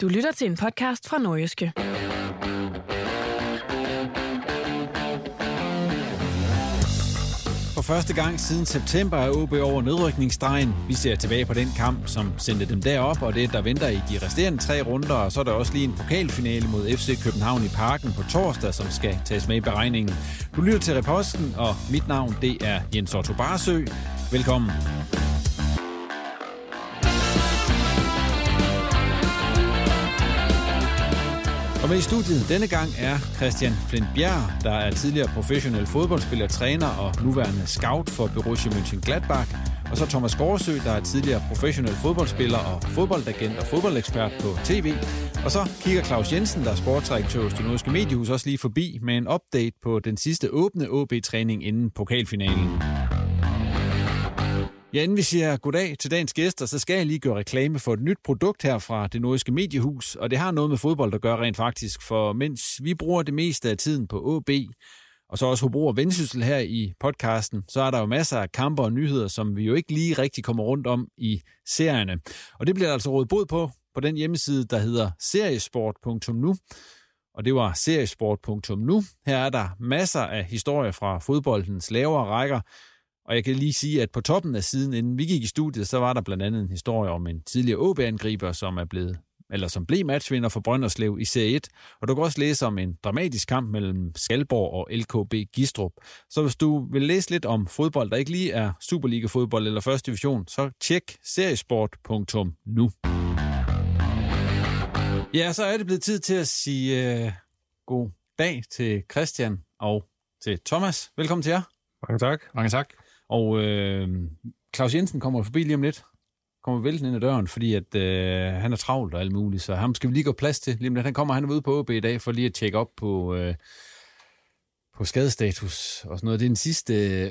Du lytter til en podcast fra Nordjyske. For første gang siden september er OB over nedrykningsstregen. Vi ser tilbage på den kamp, som sendte dem derop, og det, der venter i de resterende tre runder. Og så er der også lige en pokalfinale mod FC København i Parken på torsdag, som skal tages med i beregningen. Du lytter til Reposten, og mit navn det er Jens Otto Barsø. Velkommen. Velkommen. Med i studiet denne gang er Christian Flint Bjerg, der er tidligere professionel fodboldspiller, træner og nuværende scout for Borussia Mönchengladbach. Og så Thomas Gårdsø, der er tidligere professionel fodboldspiller og fodboldagent og fodboldekspert på tv. Og så kigger Claus Jensen, der er sportsdirektør hos det nordiske mediehus, også lige forbi med en update på den sidste åbne OB-træning inden pokalfinalen. Ja, inden vi siger goddag til dagens gæster, så skal jeg lige gøre reklame for et nyt produkt her fra det nordiske mediehus, og det har noget med fodbold at gøre rent faktisk, for mens vi bruger det meste af tiden på AB, og så også Hobro og Vendsyssel her i podcasten, så er der jo masser af kamper og nyheder, som vi jo ikke lige rigtig kommer rundt om i serierne. Og det bliver der altså rådet bod på på den hjemmeside, der hedder seriesport.nu. Og det var seriesport.nu. Her er der masser af historier fra fodboldens lavere rækker, og jeg kan lige sige, at på toppen af siden, inden vi gik i studiet, så var der blandt andet en historie om en tidligere OB-angriber, som er blevet eller som blev matchvinder for Brønderslev i Serie 1. Og du kan også læse om en dramatisk kamp mellem Skalborg og LKB Gistrup. Så hvis du vil læse lidt om fodbold, der ikke lige er Superliga-fodbold eller første division, så tjek seriesport.nu. Ja, så er det blevet tid til at sige uh, god dag til Christian og til Thomas. Velkommen til jer. Mange tak. Mange tak. Og øh, Claus Jensen kommer forbi lige om lidt. Kommer vælten ind ad døren, fordi at, øh, han er travlt og alt muligt, så ham skal vi lige gå plads til. Lige om lidt. Han kommer, han er ude på OB i dag for lige at tjekke op på, øh, på skadestatus og sådan noget. Det er den sidste øh,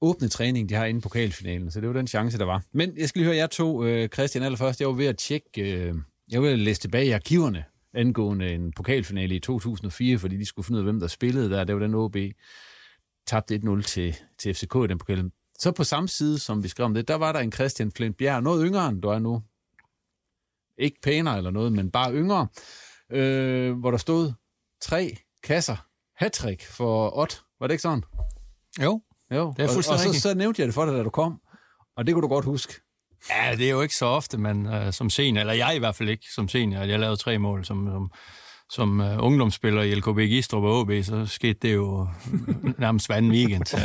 åbne træning, de har inde pokalfinalen, så det var den chance, der var. Men jeg skal lige høre jer to, øh, Christian, allerførst. Jeg var ved at tjekke, øh, jeg var ved at læse tilbage i arkiverne angående en pokalfinale i 2004, fordi de skulle finde ud af, hvem der spillede der. Det var den OB tabte 1-0 til, til FCK i den pokal. Så på samme side, som vi skrev om det, der var der en Christian Flint Bjerg, noget yngre end du er nu. Ikke pænere eller noget, men bare yngre. Øh, hvor der stod tre kasser hattrick for Ott. Var det ikke sådan? Jo, jo. det er fuldstændig og, og så, så nævnte jeg det for dig, da du kom. Og det kunne du godt huske. Ja, det er jo ikke så ofte, men uh, som senior, eller jeg i hvert fald ikke som senior, at jeg lavede tre mål som, som som uh, ungdomsspiller i LKB Gistrup og OB, så skete det jo nærmest hver anden weekend. uh,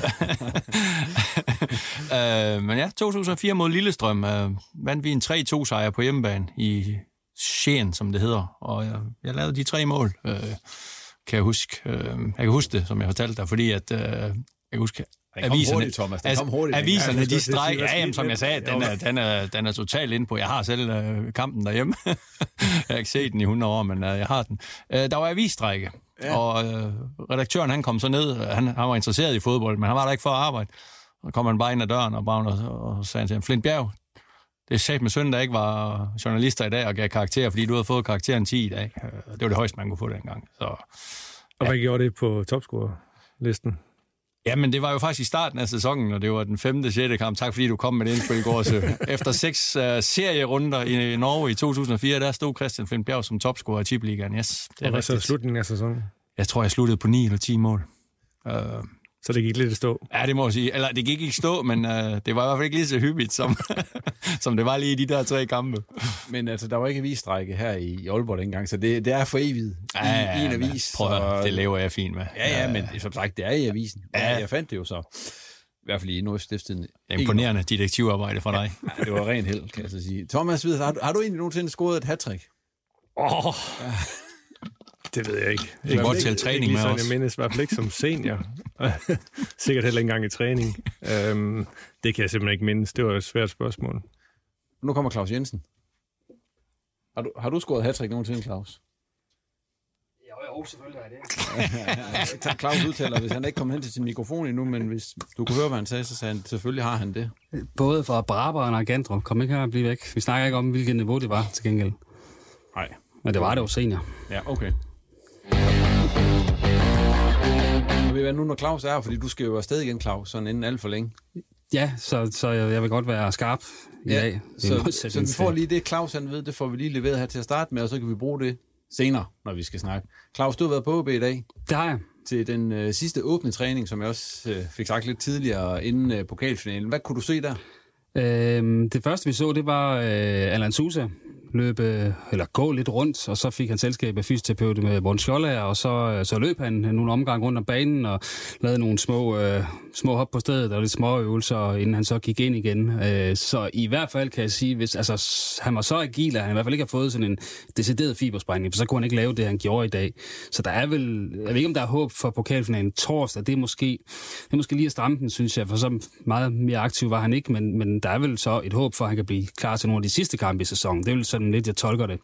men ja, 2004 mod Lillestrøm uh, vandt vi en 3-2 sejr på hjemmebane i Skien, som det hedder. Og jeg, jeg lavede de tre mål, uh, kan jeg huske. Uh, jeg kan huske det, som jeg fortalte dig, fordi at, uh, jeg kan huske, aviserne, hurtigt, Thomas. altså, hurtigt, aviserne, de strækker, ja, jamen, som jeg sagde, den er, den er, den er totalt inde på. Jeg har selv øh, kampen derhjemme. jeg har ikke set den i 100 år, men øh, jeg har den. Øh, der var avisstrække, ja. og øh, redaktøren han kom så ned. Han, han var interesseret i fodbold, men han var der ikke for at arbejde. Så kom han bare ind ad døren og, bare, og, og sagde til ham, Flint Bjerg, det er sat med søn, der ikke var journalister i dag og gav karakter, fordi du havde fået karakteren 10 i dag. Øh, Det var det højeste, man kunne få dengang. Så, Og hvad gjorde det på topscore-listen? Ja, men det var jo faktisk i starten af sæsonen, og det var den femte, sjette kamp. Tak fordi du kom med det indspil i går. Så efter seks uh, serierunder i Norge i 2004, der stod Christian Flint Bjerg som topscorer i Tippeligaen. Yes, det Og er hvad så slutningen af sæsonen? Jeg tror, jeg sluttede på 9 eller 10 mål. Uh, Så det gik lidt i stå. Ja, det må jeg sige. Eller det gik ikke stå, men uh, det var i hvert fald ikke lige så hyppigt, som, som det var lige i de der tre kampe. Men altså, der var ikke avisstrække her i, i Aalborg dengang, så det, det er for evigt i, i en avis. Prøv at, høre, det lever jeg fint med. Ja, ja, men som sagt, det er i avisen. Ja. Ja. Jeg fandt det jo så. I hvert fald i Nordstiftstiden. Imponerende detektivarbejde fra dig. Ja, det var ren held, kan jeg så sige. Thomas, Hvids, har, du- har du egentlig nogensinde scoret et hattrick? Åh, oh, det ved jeg ikke. Du kan godt tælle træning med sådan, os. Jeg mindes i hvert fald ikke som senior. Sikkert heller ikke engang i træning. Øhm, det kan jeg simpelthen ikke mindes. Det var et svært spørgsmål. Nu kommer Claus Jensen. Har du, har du scoret hattrick nogensinde, Claus? Jo, selvfølgelig er det. Jeg tager Claus udtaler, hvis han ikke kom hen til sin mikrofon endnu, men hvis du kunne høre, hvad han sagde, så sagde han, selvfølgelig har han det. Både fra Braberen og Gandrup. Kom ikke her og blive væk. Vi snakker ikke om, hvilket niveau det var til gengæld. Nej. Men det var det jo senior. Ja, okay. Ved hvad, nu når Claus er her, fordi du skal jo afsted igen, Claus, sådan inden alt for længe. Ja, så, så jeg, jeg vil godt være skarp i dag. i så, så vi får lige det, Claus han ved, det får vi lige leveret her til at starte med, og så kan vi bruge det senere, når vi skal snakke. Claus, du har været på OB i dag. Det har jeg. Til den øh, sidste åbne træning, som jeg også øh, fik sagt lidt tidligere, inden øh, pokalfinalen. Hvad kunne du se der? Øhm, det første vi så, det var øh, Allan Sousa løbe, eller gå lidt rundt, og så fik han selskab af fysioterapeut med Morten Scholler, og så, øh, så løb han nogle omgang rundt om banen og lavede nogle små, øh, små hop på stedet og lidt små øvelser, inden han så gik ind igen. Øh, så i hvert fald kan jeg sige, hvis altså, han var så agil, at han i hvert fald ikke har fået sådan en decideret fibersprængning, for så kunne han ikke lave det, han gjorde i dag. Så der er vel, jeg ved ikke, om der er håb for pokalfinalen torsdag, det er måske, det er måske lige at stramme den, synes jeg, for så meget mere aktiv var han ikke, men, men der er vel så et håb for, at han kan blive klar til nogle af de sidste kampe i sæsonen. Det vil så sådan lidt, jeg tolker det.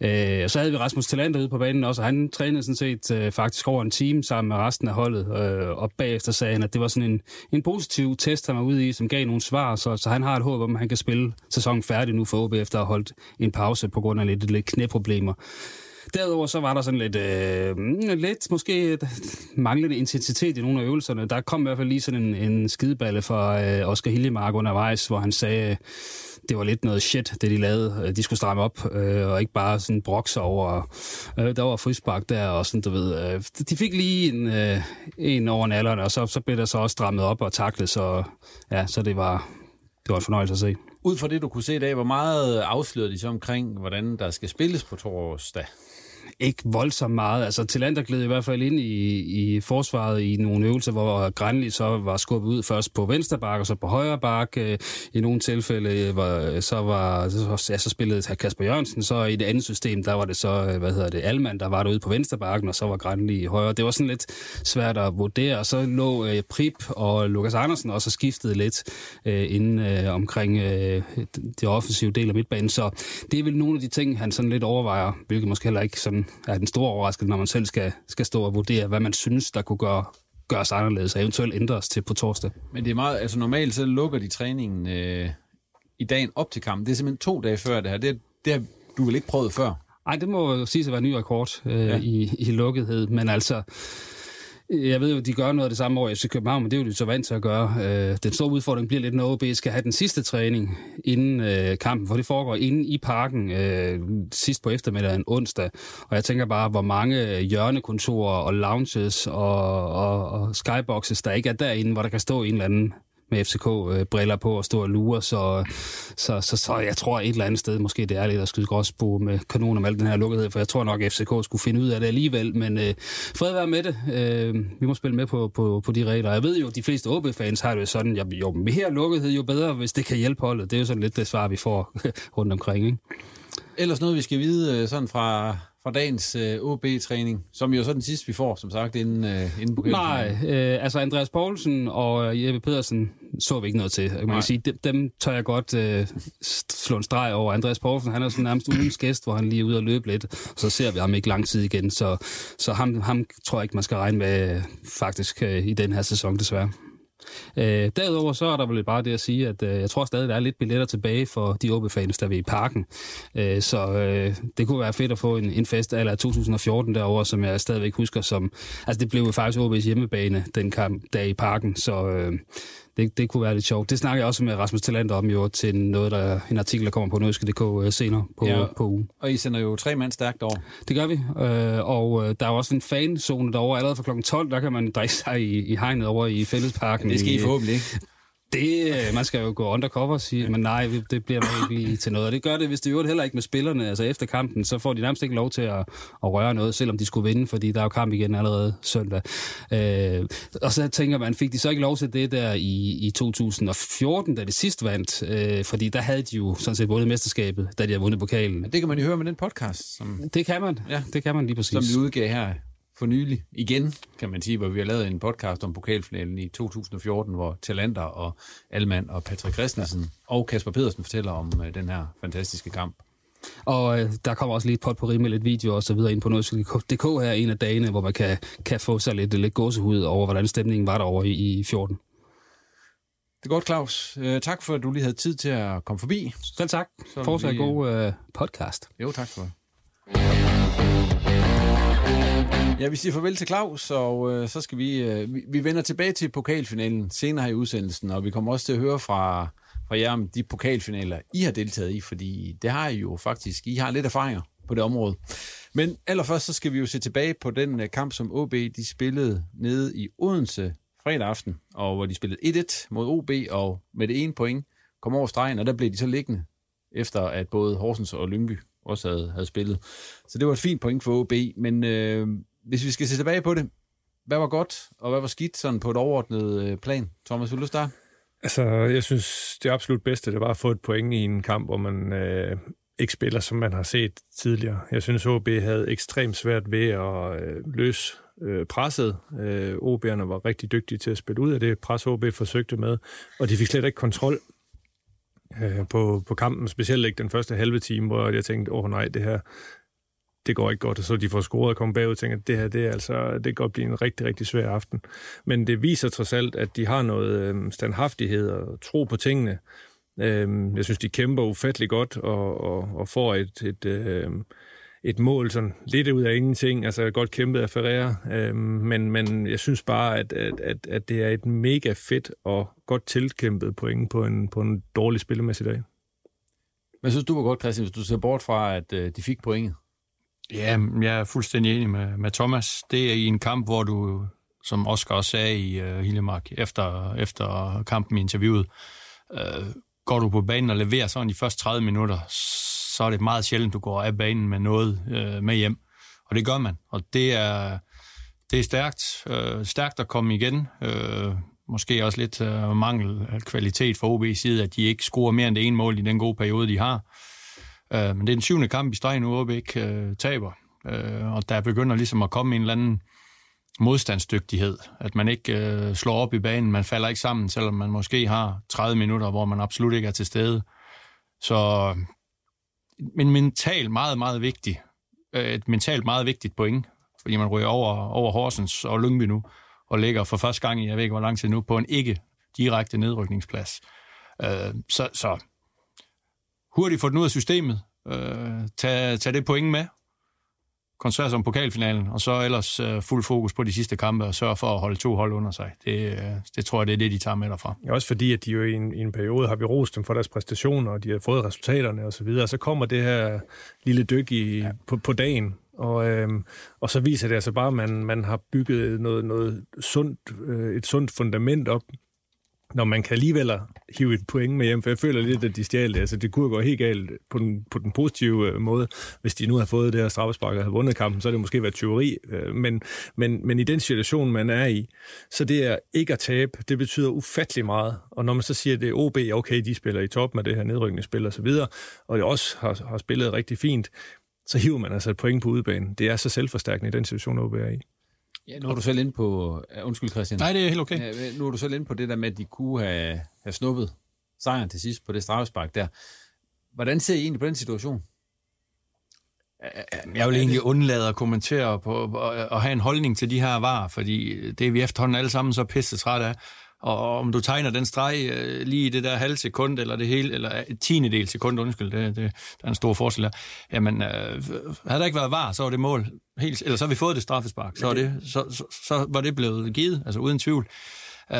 Øh, og så havde vi Rasmus Talander ude på banen også, og han trænede sådan set øh, faktisk over en time sammen med resten af holdet, øh, og bagefter sagde han, at det var sådan en, en positiv test, han var ude i, som gav nogle svar, så, så han har et håb om, at han kan spille sæsonen færdig nu for OB, efter at have holdt en pause på grund af lidt, lidt knæproblemer. Derudover så var der sådan lidt, øh, lidt måske manglende intensitet i nogle af øvelserne. Der kom i hvert fald lige sådan en, en skideballe fra øh, Oscar Hiljemark undervejs, hvor han sagde, det var lidt noget shit, det de lavede. Øh, de skulle stramme op, øh, og ikke bare sådan brokse over. Øh, der var frispark der, og sådan, du ved. Øh, de fik lige en, øh, en over nallerne, og så, så blev der så også strammet op og taklet, så, ja, så det var, det var en fornøjelse at se. Ud fra det, du kunne se i dag, hvor meget afslørede de så omkring, hvordan der skal spilles på torsdag? Ikke voldsomt meget. Altså, Tillander gled i hvert fald ind i, i forsvaret i nogle øvelser, hvor Granli så var skubbet ud først på venstre bak og så på højre bak. I nogle tilfælde øh, var, øh, så, var, så, ja, så spillede Kasper Jørgensen, så i det andet system, der var det så, øh, hvad hedder det, Alman, der var derude på venstre bakken, og så var Granli i højre. Det var sådan lidt svært at vurdere, og så lå øh, Prip og Lukas Andersen også skiftet skiftede lidt øh, inden øh, omkring øh, det offensive del af midtbanen. Så det er vel nogle af de ting, han sådan lidt overvejer, hvilket måske heller ikke sådan er den store overraskelse, når man selv skal, skal stå og vurdere, hvad man synes, der kunne gøre, gøres anderledes og eventuelt ændres til på torsdag. Men det er meget, altså normalt så lukker de træningen øh, i dagen op til kampen. Det er simpelthen to dage før det her. Det, det har du vel ikke prøvet før? Nej, det må sige at være en ny rekord øh, ja. i, i lukkethed, men altså, jeg ved jo, de gør noget af det samme over i FC København, men det er jo de så vant til at gøre. Øh, den store udfordring bliver lidt, når OB skal have den sidste træning inden øh, kampen, for det foregår inde i parken øh, sidst på eftermiddagen onsdag. Og jeg tænker bare, hvor mange øh, hjørnekontorer og lounges og, og, og skyboxes, der ikke er derinde, hvor der kan stå en eller anden med FCK-briller øh, på og stå og lure, så, så, så, så jeg tror et eller andet sted, måske det er lidt at skyde gråsbo med kanoner med al den her lukkethed, for jeg tror nok, at FCK skulle finde ud af det alligevel, men øh, fred være med det. Øh, vi må spille med på, på, på de regler. Jeg ved jo, at de fleste OB-fans har det jo sådan, at jo mere lukkethed, jo bedre, hvis det kan hjælpe holdet. Det er jo sådan lidt det svar, vi får rundt omkring, ikke? Ellers noget, vi skal vide øh, sådan fra, fra dagens øh, OB-træning, som jo så den sidste, vi får, som sagt, inden, øh, inden på Nej, øh, altså Andreas Poulsen og Jeppe Pedersen så vi ikke noget til. Man kan sige, dem, dem tør jeg godt øh, slå en streg over. Andreas Poulsen, han er sådan nærmest ugens gæst, hvor han lige er ude og løbe lidt, og så ser vi ham ikke lang tid igen. Så, så ham, ham tror jeg ikke, man skal regne med øh, faktisk øh, i den her sæson, desværre. Øh, derudover så er der vel bare det at sige, at øh, jeg tror stadig, der er lidt billetter tilbage for de OB-fans, der vil i parken. Øh, så øh, det kunne være fedt at få en, en fest af 2014 derover, som jeg stadigvæk husker som... Altså det blev jo faktisk OB's hjemmebane, den kamp der i parken, så... Øh, det, det kunne være lidt sjovt. Det snakker jeg også med Rasmus Talander om jo til noget, der, en artikel, der kommer på Nødske.dk øh, senere på, ja, på ugen. Og I sender jo tre mand stærkt over. Det gør vi, øh, og øh, der er også en fanzone derovre. Allerede fra kl. 12, der kan man drikke sig i, i hegnet over i fællesparken. Det skal I forhåbentlig ikke. Det, øh, man skal jo gå undercover og sige, men nej, det bliver nok ikke lige til noget. Og det gør det, hvis det jo heller ikke med spillerne. Altså efter kampen, så får de nærmest ikke lov til at, at røre noget, selvom de skulle vinde, fordi der er jo kamp igen allerede søndag. Øh, og så tænker man, fik de så ikke lov til det der i, i 2014, da det sidst vandt? Øh, fordi der havde de jo sådan set vundet mesterskabet, da de har vundet pokalen. Men det kan man jo høre med den podcast. Som... Det kan man. Ja. Det kan man lige præcis. Som vi udgav her for nylig igen, kan man sige, hvor vi har lavet en podcast om pokalfinalen i 2014, hvor Talander og Almand og Patrick Christensen ja. og Kasper Pedersen fortæller om uh, den her fantastiske kamp. Og øh, der kommer også lige et pot med lidt video og så videre ind på noget.dk her en af dagene, hvor man kan, kan få sig lidt, lidt gåsehud over, hvordan stemningen var derovre i, i 14. Det er godt, Claus. Uh, tak for, at du lige havde tid til at komme forbi. Selv tak. Fortsat vi... god uh, podcast. Jo, tak for. Ja, vi siger farvel til Claus, og øh, så skal vi, øh, vi... Vi vender tilbage til pokalfinalen senere her i udsendelsen, og vi kommer også til at høre fra, fra jer om de pokalfinaler, I har deltaget i, fordi det har I jo faktisk. I har lidt erfaringer på det område. Men allerførst så skal vi jo se tilbage på den øh, kamp, som OB de spillede nede i Odense fredag aften, og hvor de spillede 1-1 mod OB, og med det ene point kom over stregen, og der blev de så liggende, efter at både Horsens og Lyngby også havde, havde spillet. Så det var et fint point for OB, men øh, hvis vi skal se tilbage på det, hvad var godt, og hvad var skidt sådan på et overordnet øh, plan? Thomas, vil du starte? Altså, jeg synes, det absolut bedste, det var at få et point i en kamp, hvor man øh, ikke spiller, som man har set tidligere. Jeg synes, OB havde ekstremt svært ved at øh, løse øh, presset. Øh, OB'erne var rigtig dygtige til at spille ud af det pres, OB forsøgte med, og de fik slet ikke kontrol øh, på, på kampen, specielt ikke den første halve time, hvor jeg tænkte, åh oh, nej, det her, det går ikke godt, og så de får scoret og kommer bagud og tænker, at det her, det er altså, det kan godt blive en rigtig, rigtig svær aften. Men det viser trods alt, at de har noget øh, standhaftighed og tro på tingene. Øh, jeg synes, de kæmper ufattelig godt og, og, og får et, et, øh, et mål sådan lidt ud af ingenting. Altså godt kæmpet af Ferreira, øh, men, men jeg synes bare, at, at, at, at det er et mega fedt og godt tilkæmpet point på en, på en dårlig spillemæssig dag. Men synes du var godt, Christian, hvis du ser bort fra, at øh, de fik pointet? Ja, jeg er fuldstændig enig med, med Thomas. Det er i en kamp, hvor du, som Oscar også sagde i uh, Hillemark efter, efter kampen i interviewet, uh, går du på banen og leverer sådan de første 30 minutter, så er det meget sjældent, du går af banen med noget øh, med hjem. Og det gør man. Og det er, det er stærkt, øh, stærkt at komme igen. Øh, måske også lidt øh, mangel af kvalitet for OB's side, at de ikke scorer mere end det ene mål i den gode periode, de har. Øh, men det er den syvende kamp i streg nu, OB ikke øh, taber. Øh, og der begynder ligesom at komme en eller anden modstandsdygtighed. At man ikke øh, slår op i banen, man falder ikke sammen, selvom man måske har 30 minutter, hvor man absolut ikke er til stede. Så men mentalt meget, meget vigtigt. Øh, et mentalt meget vigtigt point, fordi man ryger over, over Horsens og Lyngby nu, og ligger for første gang i, jeg ved ikke hvor lang tid nu, på en ikke direkte nedrykningsplads. Øh, så, så hurtigt få den ud af systemet, øh, tage, tage det point med, koncentrere sig om pokalfinalen, og så ellers øh, fuld fokus på de sidste kampe og sørge for at holde to hold under sig. Det, øh, det tror jeg, det er det, de tager med derfra. Ja, også fordi, at de jo i en, i en periode har vi rost dem for deres præstationer, og de har fået resultaterne osv., og så, videre. så kommer det her lille dyk i, ja. på, på dagen, og, øhm, og så viser det altså bare, at man, man har bygget noget, noget sundt, øh, et sundt fundament op, når man kan alligevel hive et point med hjem, for jeg føler lidt, at de stjal det. Altså, det kunne gå helt galt på den, på den positive øh, måde. Hvis de nu havde fået det her straffespark og havde vundet kampen, så er det måske været tyveri. Øh, men, men, men i den situation, man er i, så det er ikke at tabe, det betyder ufattelig meget. Og når man så siger, at det er OB, okay, de spiller i top med det her nedrykkende spil og så videre, og det også har, har spillet rigtig fint, så hiver man altså et point på udebanen. Det er så selvforstærkende i den situation, OB er i. Ja, nu er du selv inde på... Undskyld, Christian. Nej, det er helt okay. Ja, nu er du selv inde på det der med, at de kunne have, have snuppet sejren til sidst på det straffespark der. Hvordan ser I egentlig på den situation? Jeg vil egentlig undlade at kommentere på og have en holdning til de her varer, fordi det er vi efterhånden alle sammen så pisse træt af. Og om du tegner den streg øh, lige i det der halv sekund, eller det hele, eller et tiende del sekund, undskyld, det, det, der er en stor forskel der. Jamen, øh, havde der ikke været var, så var det mål. Helt, eller så har vi fået det straffespark. Så, det, det, så, så, så var det blevet givet, altså uden tvivl. Øh,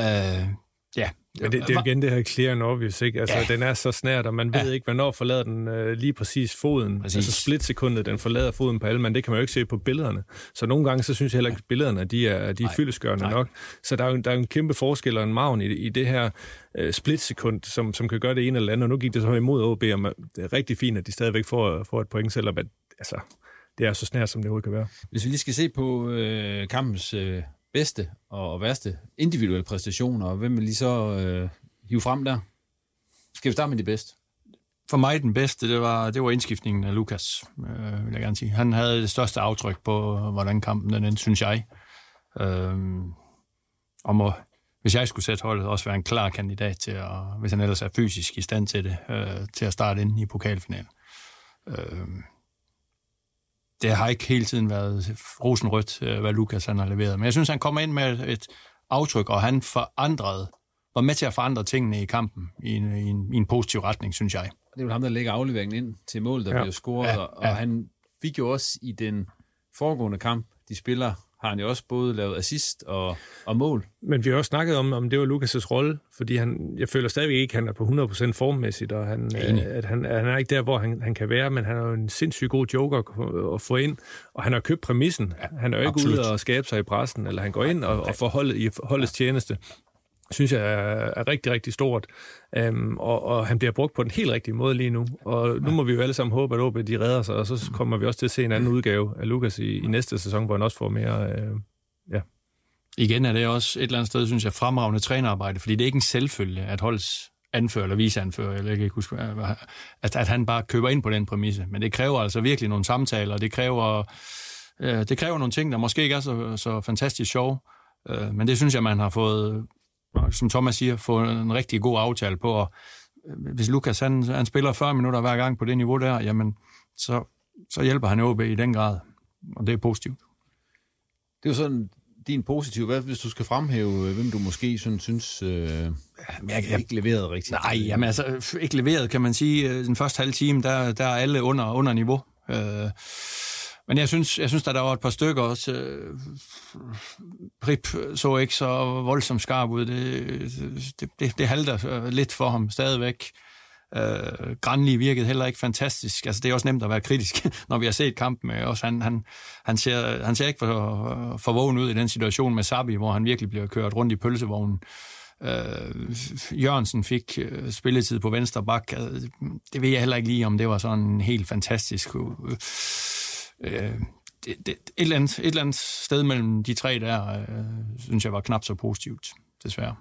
ja, men det, det er igen det her clear and obvious, ikke? Altså, ja. den er så snært, og man ved ja. ikke, hvornår forlader den øh, lige præcis foden. Præcis. Altså splitsekundet, den forlader foden på alle, men det kan man jo ikke se på billederne. Så nogle gange, så synes jeg heller ikke, at billederne de er, de er fyldeskørende nok. Så der er, jo, der er jo en kæmpe forskel og en maven i, i det her øh, splitsekund, som, som kan gøre det ene eller andet. Og nu gik det så imod OB, og det er rigtig fint, at de stadigvæk får, får et point, selvom at, altså, det er så snært, som det overhovedet kan være. Hvis vi lige skal se på øh, kampens øh, bedste og værste individuelle præstationer, og hvem vil lige så øh, hive frem der? Skal vi starte med de bedste? For mig den bedste, det var, det var indskiftningen af Lukas, øh, vil jeg gerne sige. Han havde det største aftryk på, hvordan kampen den endte, synes jeg. Øh, og må, hvis jeg skulle sætte holdet, også være en klar kandidat til at, hvis han ellers er fysisk i stand til det, øh, til at starte ind i pokalfinalen. Øh, det har ikke hele tiden været rosenrødt, øh, hvad Lukas han har leveret. Men jeg synes, han kommer ind med et aftryk, og han forandrede, var med til at forandre tingene i kampen i en, i en, i en positiv retning, synes jeg. Det er jo ham, der lægger afleveringen ind til mål, der ja. bliver scoret, ja, ja. og han fik jo også i den foregående kamp, de spiller har han jo også både lavet assist og, og mål. Men vi har også snakket om, om det var Lukas' rolle, fordi han, jeg føler stadigvæk ikke, at han er på 100% formmæssigt, og han, øh, at han, han er ikke der, hvor han, han kan være, men han er jo en sindssygt god joker at få ind, og han har købt præmissen. Han er jo ikke Absolut. ude og skabe sig i pressen, eller han går ind og, og får holdet i holdets tjeneste synes jeg er, er rigtig, rigtig stort. Øhm, og, og han bliver brugt på den helt rigtige måde lige nu. Og nu må vi jo alle sammen håbe, at OB de redder sig, og så kommer vi også til at se en anden udgave af Lukas i, i næste sæson, hvor han også får mere... Øh, ja. Igen er det også et eller andet sted, synes jeg, fremragende trænerarbejde, fordi det er ikke en selvfølge, at holds anfører eller viseanfører, eller jeg kan ikke huske, at, at han bare køber ind på den præmisse. Men det kræver altså virkelig nogle samtaler, det kræver, øh, det kræver nogle ting, der måske ikke er så, så fantastisk sjove. Øh, men det synes jeg, man har fået som Thomas siger, få en rigtig god aftale på. Og øh, hvis Lukas han, han spiller 40 minutter hver gang på det niveau der, jamen, så, så hjælper han OB i den grad. Og det er positivt. Det er jo sådan din positive. Hvad hvis du skal fremhæve, øh, hvem du måske sådan, synes øh, jeg, jeg, ikke leverede rigtigt? Nej, jamen altså, ikke leveret, kan man sige. Øh, den første halve time, der, der er alle under, under niveau. Øh, men jeg synes, jeg synes der, der var et par stykker også. Øh, Rip så ikke så voldsomt skarp ud. Det, det, det, det halter øh, lidt for ham stadigvæk. Øh, Granli virkede heller ikke fantastisk. Altså, det er også nemt at være kritisk, når vi har set kampen med os. Han, han, han, ser, han ser ikke for, for vågen ud i den situation med Sabi, hvor han virkelig bliver kørt rundt i pølsevognen. Øh, Jørgensen fik øh, spilletid på venstre bak. Altså, det ved jeg heller ikke lige, om det var sådan helt fantastisk. Øh, øh, det, det, et, eller andet, et eller andet sted mellem de tre der, øh, synes jeg var knap så positivt, desværre.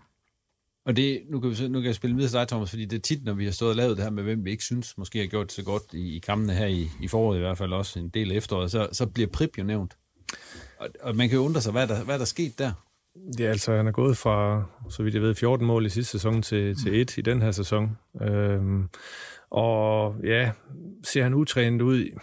Og det, nu kan, vi, nu kan jeg spille videre til dig, Thomas, fordi det er tit, når vi har stået og lavet det her med, hvem vi ikke synes måske har gjort det så godt i, i kampene her i, i foråret, i hvert fald også en del efteråret, så, så bliver Prip jo nævnt. Og, og man kan jo undre sig, hvad der, hvad der sket der? Ja, altså han er gået fra, så vidt jeg ved, 14 mål i sidste sæson til, til et i den her sæson. Øhm, og ja, ser han utrænet ud?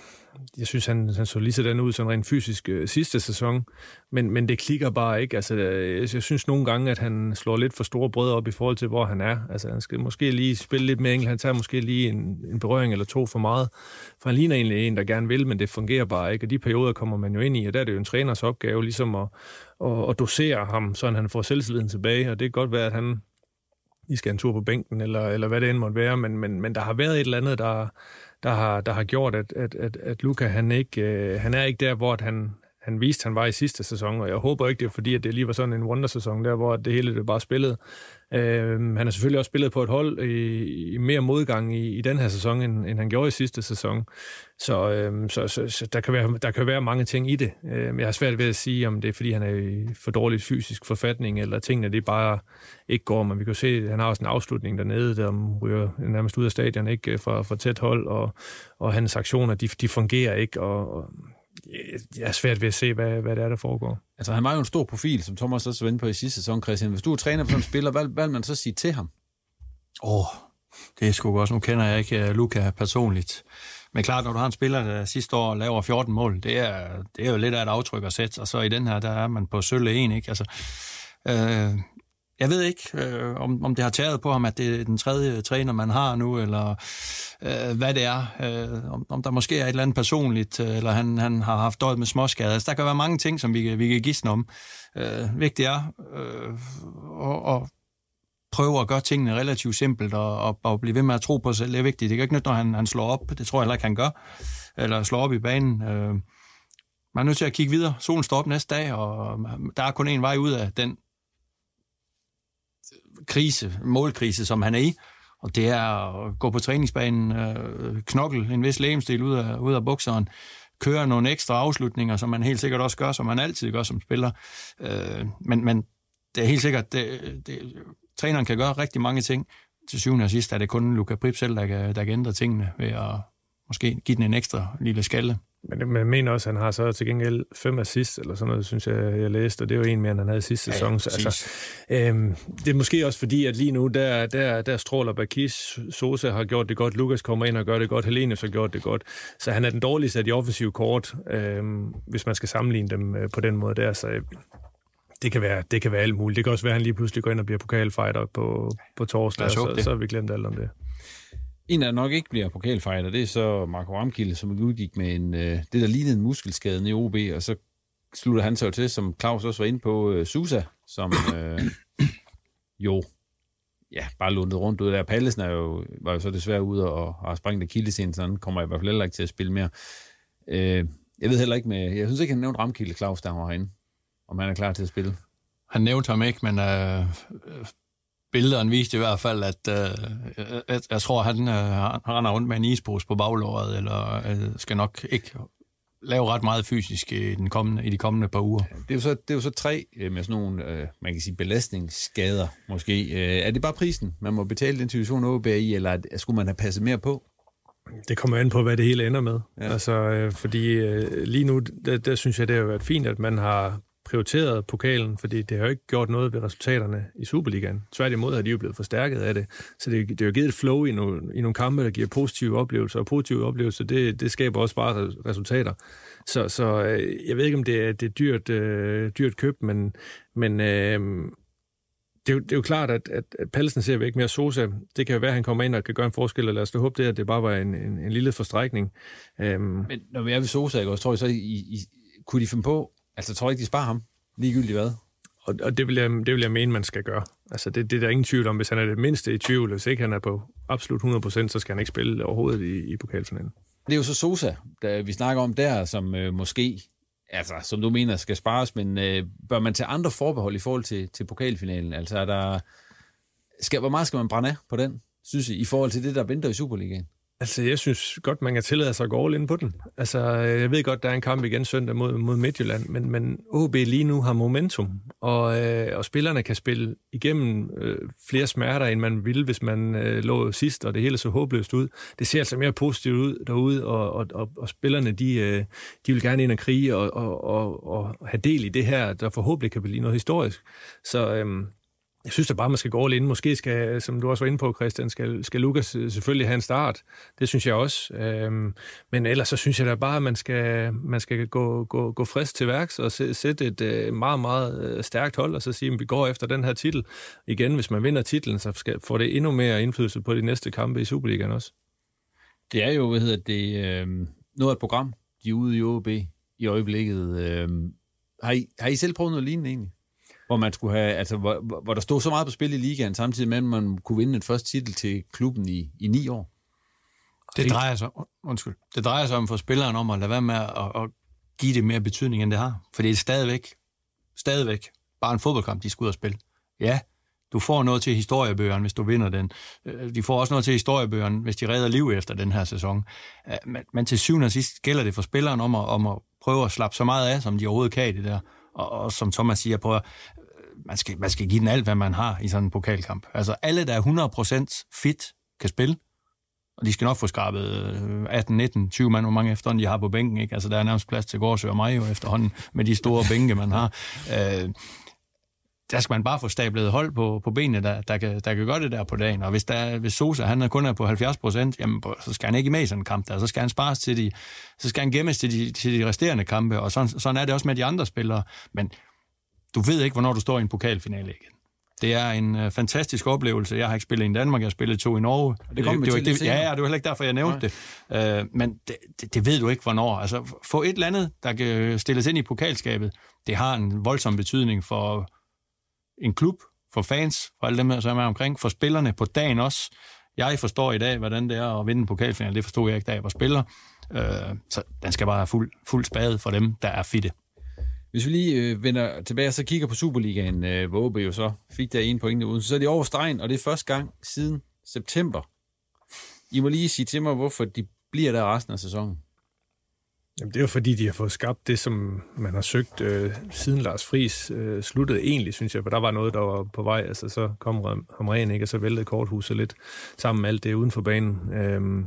Jeg synes, han, han så lige sådan ud sådan rent fysisk øh, sidste sæson, men, men det klikker bare ikke. Altså, øh, jeg, jeg synes nogle gange, at han slår lidt for store brød op i forhold til, hvor han er. Altså, han skal måske lige spille lidt mere enkelt. Han tager måske lige en, en berøring eller to for meget, for han ligner egentlig en, der gerne vil, men det fungerer bare ikke. Og de perioder kommer man jo ind i, og der er det jo en træners opgave ligesom at, at, at dosere ham, så han får selvtilliden tilbage, og det kan godt være, at han I skal en tur på bænken, eller, eller hvad det end måtte være, men, men, men der har været et eller andet, der, der har, der har gjort, at, at, at, at Luca, han, ikke, øh, han er ikke der, hvor han, han viste, han var i sidste sæson, og jeg håber ikke, det er fordi, at det lige var sådan en wonder-sæson der, hvor det hele det bare spillede. Øh, han har selvfølgelig også spillet på et hold i, i mere modgang i, i den her sæson, end, end han gjorde i sidste sæson. Så, øh, så, så, så der, kan være, der kan være mange ting i det. Øh, jeg har svært ved at sige, om det er, fordi han er i for dårlig fysisk forfatning, eller tingene det bare ikke går. Men vi kan se, at han har også en afslutning dernede, der ryger nærmest ud af stadion ikke øh, fra, fra tæt hold, og, og hans aktioner, de, de fungerer ikke, og, og jeg er svært ved at se, hvad, hvad det er, der foregår. Altså, han var jo en stor profil, som Thomas også var på i sidste sæson, Christian. Hvis du er træner for sådan en spiller, hvad, hvad vil man så sige til ham? Åh, oh, det er sgu godt. Nu kender jeg ikke uh, Luca personligt. Men klart, når du har en spiller, der sidste år laver 14 mål, det er, det er jo lidt af et aftryk at sætte. Og så i den her, der er man på sølle en, ikke? Altså, øh, jeg ved ikke, øh, om, om det har taget på ham, at det er den tredje træner, man har nu, eller øh, hvad det er. Øh, om, om der måske er et eller andet personligt, øh, eller han, han har haft døjet med småskader. Altså, der kan være mange ting, som vi, vi kan gisne om. Øh, vigtigt er øh, at, at prøve at gøre tingene relativt simpelt, og, og, og blive ved med at tro på sig selv. Det er vigtigt. Det kan ikke nyt, når han, han slår op. Det tror jeg heller ikke, han gør. Eller slår op i banen. Øh, man er nødt til at kigge videre. Solen står op næste dag, og der er kun en vej ud af den krise, målkrise, som han er i. Og det er at gå på træningsbanen, øh, knokle en vis lægemstil ud af, ud af bukseren, køre nogle ekstra afslutninger, som man helt sikkert også gør, som man altid gør som spiller. Øh, men, men det er helt sikkert, det, det, træneren kan gøre rigtig mange ting. Til syvende og sidst er det kun Luka Prip selv, der kan, der kan ændre tingene ved at måske give den en ekstra lille skalle. Men jeg mener også, at han har så til gengæld fem assist, eller sådan noget, synes jeg, jeg læste, og det er jo en mere, end han havde sidste ja, sæson. Så, altså, øhm, det er måske også fordi, at lige nu, der, der, der stråler Bakis, Sosa har gjort det godt, Lukas kommer ind og gør det godt, Helene har gjort det godt. Så han er den dårligste af de offensive kort, øhm, hvis man skal sammenligne dem øh, på den måde der. Så øh, det kan, være, det kan være alt muligt. Det kan også være, at han lige pludselig går ind og bliver pokalfighter på, på torsdag, så, så har vi glemt alt om det. En, der nok ikke bliver pokalfighter, det er så Marco Ramkilde, som udgik med en, øh, det, der lignede en muskelskade i OB, og så slutter han sig til, som Claus også var inde på, øh, Susa, som øh, jo ja, bare lundet rundt ud der. Pallesen er jo, var jo så desværre ude og har sprængt akillesen, så han kommer i hvert fald heller ikke til at spille mere. Øh, jeg ved heller ikke med, jeg synes ikke, han nævnte Ramkilde, Claus, der var herinde, om han er klar til at spille. Han nævnte ham ikke, men øh, billederne viste i hvert fald, at, øh, at jeg tror, han, øh, han render rundt med en ispose på baglåret, eller øh, skal nok ikke lave ret meget fysisk i, den kommende, i de kommende par uger. Det er jo så, det er jo så tre øh, med sådan nogle, øh, man kan sige, belastningsskader måske. Øh, er det bare prisen, man må betale den situation OB i, eller skulle man have passet mere på? Det kommer an på, hvad det hele ender med. Ja. Altså, øh, fordi øh, lige nu, der, der synes jeg, det har været fint, at man har prioriteret pokalen, fordi det har jo ikke gjort noget ved resultaterne i Superligaen. Tværtimod har de jo blevet forstærket af det. Så det, det har jo givet et flow i nogle, i nogle kampe, der giver positive oplevelser, og positive oplevelser, det, det skaber også bare resultater. Så, så øh, jeg ved ikke, om det er, det er dyrt, øh, dyrt køb, men, men øh, det, er jo, det er jo klart, at, at, at Pallesen ser væk mere Sosa. Det kan jo være, at han kommer ind og kan gøre en forskel, og lad os da håbe det, at det bare var en, en, en lille forstrækning. Um, men når vi er ved Sosa, ikke, tror jeg så, I, I, kunne de finde på Altså, tror ikke, de sparer ham, ligegyldigt hvad. Og, og det, vil jeg, det vil jeg mene, man skal gøre. Altså, det, det er der ingen tvivl om. Hvis han er det mindste i tvivl, hvis ikke han er på absolut 100%, så skal han ikke spille overhovedet i, i pokalfinalen. Det er jo så Sosa, der vi snakker om der, som øh, måske, altså, som du mener, skal spares, men øh, bør man tage andre forbehold i forhold til, til pokalfinalen? Altså, er der, skal, hvor meget skal man brænde af på den, synes I, i forhold til det, der venter i Superligaen? Altså, jeg synes godt, man kan tillade sig at gå all ind på den. Altså, jeg ved godt, der er en kamp igen søndag mod, mod Midtjylland, men, men OB lige nu har momentum, og, øh, og spillerne kan spille igennem øh, flere smerter, end man ville, hvis man øh, lå sidst, og det hele så håbløst ud. Det ser altså mere positivt ud derude, og, og, og, og spillerne, de, øh, de vil gerne ind og krige og, og, og, og have del i det her, der forhåbentlig kan blive noget historisk. Så... Øh, jeg synes da bare, man skal gå all in. Måske skal, som du også var inde på, Christian, skal, skal Lukas øh, selvfølgelig have en start. Det synes jeg også. Øhm, men ellers så synes jeg da bare, at man skal, man skal gå, gå, gå frisk til værks og sætte et øh, meget, meget øh, stærkt hold, og så sige, at vi går efter den her titel. Igen, hvis man vinder titlen, så skal, får det endnu mere indflydelse på de næste kampe i Superligaen også. Det er jo, hvad hedder det, øh, noget af et program, de er ude i OB i øjeblikket. Øh, har, I, har I selv prøvet noget lignende egentlig? Hvor man skulle have, altså, hvor, hvor der stod så meget på spil i ligaen, samtidig med, at man kunne vinde den første titel til klubben i, i ni år. Det drejer sig, undskyld, det drejer sig om for spilleren om at lade være med at, at give det mere betydning, end det har. For det er stadigvæk, stadigvæk bare en fodboldkamp, de skal ud og spille. Ja, du får noget til historiebøgerne, hvis du vinder den. Øh, de får også noget til historiebøgerne, hvis de redder liv efter den her sæson. Øh, men, men til syvende og sidst gælder det for spilleren om at, om at prøve at slappe så meget af, som de overhovedet kan i det der. Og, og som Thomas siger, på man skal, man skal give den alt, hvad man har i sådan en pokalkamp. Altså alle, der er 100% fit, kan spille, og de skal nok få skrabet 18, 19, 20 mand, hvor mange efterhånden de har på bænken. Ikke? Altså, der er nærmest plads til Gårdsø og mig jo efterhånden, med de store bænke, man har. Øh, der skal man bare få stablet hold på, på benene, der, der, kan, der kan gøre det der på dagen. Og hvis, der, hvis Sosa han er kun er på 70 procent, jamen, så skal han ikke med i sådan en kamp der. Så skal han spares til de, så skal han gemmes til de, til de resterende kampe. Og sådan, sådan er det også med de andre spillere. Men du ved ikke, hvornår du står i en pokalfinale igen. Det er en uh, fantastisk oplevelse. Jeg har ikke spillet i Danmark, jeg har spillet to i Norge. det kommer vi det, det, lidt det, Ja, ja, det var heller ikke derfor, jeg nævnte det. Uh, men det, det, det ved du ikke, hvornår. Altså, få et eller andet, der kan stilles ind i pokalskabet, det har en voldsom betydning for en klub, for fans, for alle dem, som er omkring, for spillerne på dagen også. Jeg forstår i dag, hvordan det er at vinde en pokalfinal. Det forstod jeg ikke, da jeg var spiller. Øh, så den skal bare have fuld, fuld spade for dem, der er fitte. Hvis vi lige øh, vender tilbage og så kigger på Superligaen, øh, hvor OB jo så fik der en point uden, så er de over stregen, og det er første gang siden september. I må lige sige til mig, hvorfor de bliver der resten af sæsonen. Jamen, det er jo fordi, de har fået skabt det, som man har søgt øh, siden Lars Friis øh, sluttede egentlig, synes jeg, for der var noget, der var på vej. Altså, så kom Ram- Hamren, ikke, og så væltede korthuset lidt sammen med alt det uden for banen. Øhm,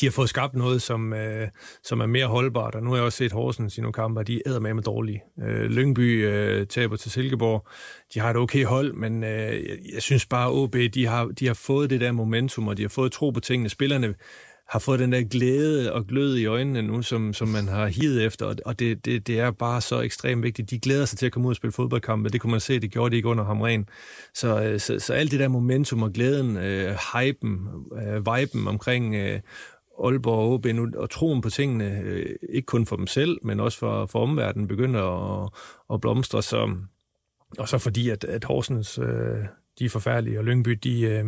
de har fået skabt noget, som, øh, som er mere holdbart, og nu har jeg også set Horsens i nogle kampe, og de er med dårlige. Øh, Lyngby øh, taber til Silkeborg. De har et okay hold, men øh, jeg, jeg synes bare, at OB, de har, de har fået det der momentum, og de har fået tro på tingene. Spillerne har fået den der glæde og glød i øjnene nu, som, som man har hivet efter, og- det, det, det er bare så ekstremt vigtigt. De glæder sig til at komme ud og spille fodboldkampe. Det kunne man se, det gjorde de ikke under Hamren. Så, øh, så, så alt det der momentum og glæden, øh, hypen, øh, viben omkring øh, Aalborg og OB nu, og troen på tingene, øh, ikke kun for dem selv, men også for, for omverdenen, begynder at, at blomstre. Så, og så fordi, at, at Horsens, øh, de er forfærdelige, og Lyngby, de, øh,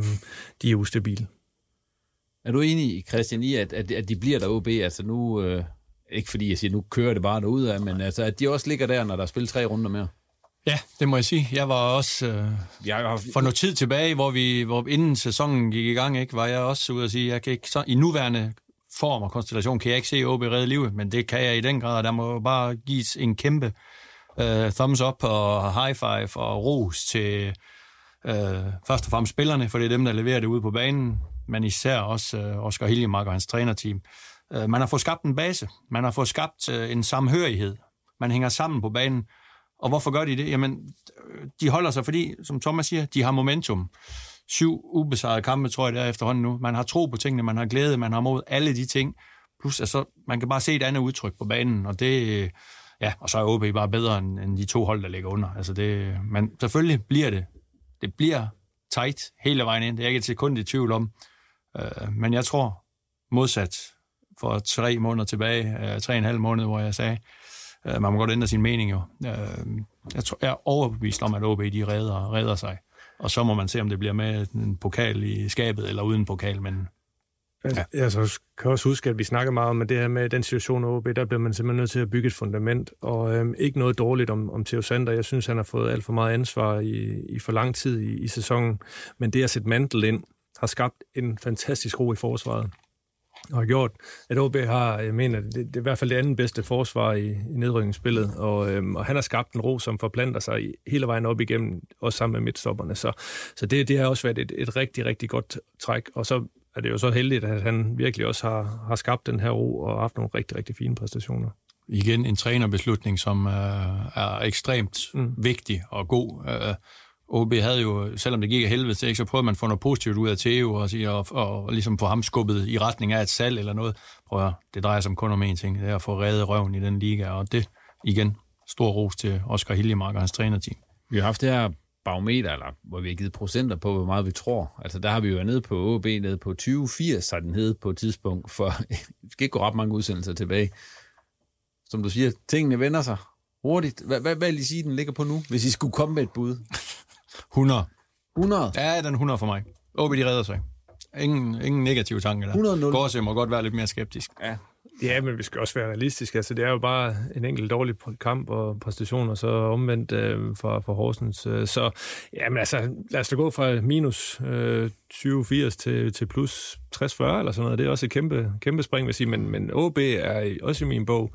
de er ustabile. Er du enig, Christian, i, at, at, at de bliver der OB? Altså nu, øh, ikke fordi jeg siger, nu kører det bare derud af, men altså, at de også ligger der, når der er spillet tre runder mere? Ja, det må jeg sige. Jeg var også øh, jeg har... for noget tid tilbage, hvor vi, hvor inden sæsonen gik i gang, ikke, var jeg også ude at sige, jeg kan ikke så, i nuværende form og konstellation kan jeg ikke se OB redde livet, men det kan jeg i den grad, og der må bare gives en kæmpe øh, thumbs up og high five og ros til øh, først og fremmest spillerne, for det er dem, der leverer det ude på banen, men især også øh, Oscar Hiljemark og hans trænerteam. Øh, man har fået skabt en base, man har fået skabt øh, en samhørighed, man hænger sammen på banen, og hvorfor gør de det? Jamen, øh, de holder sig, fordi, som Thomas siger, de har momentum. Syv ubesejrede kampe, tror jeg, det er efterhånden nu. Man har tro på tingene, man har glæde, man har mod alle de ting. Plus, altså, man kan bare se et andet udtryk på banen, og det, ja, og så er OB bare bedre end, end de to hold, der ligger under. Altså det, men selvfølgelig bliver det, det bliver tight hele vejen ind. Det er jeg ikke et sekund i tvivl om. Uh, men jeg tror, modsat for tre måneder tilbage, uh, tre og en halv måned, hvor jeg sagde, uh, man må godt ændre sin mening jo. Uh, jeg, tror, jeg er overbevist om, at OB de redder, redder sig. Og så må man se, om det bliver med en pokal i skabet eller uden pokal, men Ja. Jeg så kan også huske, at vi snakker meget om at det her med den situation OB, der bliver man simpelthen nødt til at bygge et fundament, og øhm, ikke noget dårligt om, om Theo Sander. Jeg synes, han har fået alt for meget ansvar i, i for lang tid i, i sæsonen, men det at sætte mantel ind, har skabt en fantastisk ro i forsvaret, og har gjort, at OB har, jeg mener, det, det er i hvert fald det andet bedste forsvar i, i nedrykningsspillet, og, øhm, og han har skabt en ro, som forplanter sig i, hele vejen op igennem, også sammen med midtstopperne. Så, så det, det har også været et, et rigtig, rigtig godt træk, og så er det jo så heldigt, at han virkelig også har, har skabt den her ro og haft nogle rigtig, rigtig fine præstationer. igen en trænerbeslutning, som øh, er ekstremt mm. vigtig og god. Øh, OB havde jo, selvom det gik af helvede til, så prøvede man at få noget positivt ud af Theo og, sige, og, og, og ligesom få ham skubbet i retning af et salg eller noget. Prøv at, det drejer sig om kun om én ting, det er at få reddet røven i den liga, og det igen, stor ros til Oscar Hiljemark og hans trænerteam. Vi har haft det her barometer, eller hvor vi har givet procenter på, hvor meget vi tror. Altså der har vi jo været nede på OB, nede på 20-80, så den hed på et tidspunkt, for vi skal ikke gå ret mange udsendelser tilbage. Som du siger, tingene vender sig hurtigt. Hvad, hvad, hvad vil I sige, den ligger på nu, hvis I skulle komme med et bud? 100. 100? Ja, den er 100 for mig. OB, de redder sig. Ingen, ingen negative tanker der. 100-0. Gårdse må godt være lidt mere skeptisk. Ja. Ja, men vi skal også være realistiske. Altså, det er jo bare en enkelt dårlig kamp og præstation, og så omvendt øh, for, for Horsens. Øh, så jamen, altså, lad os da gå fra minus øh, 20-80 til, til plus 60-40 eller sådan noget. Det er også et kæmpe, kæmpe spring, vil jeg sige. Men, men OB er også i min bog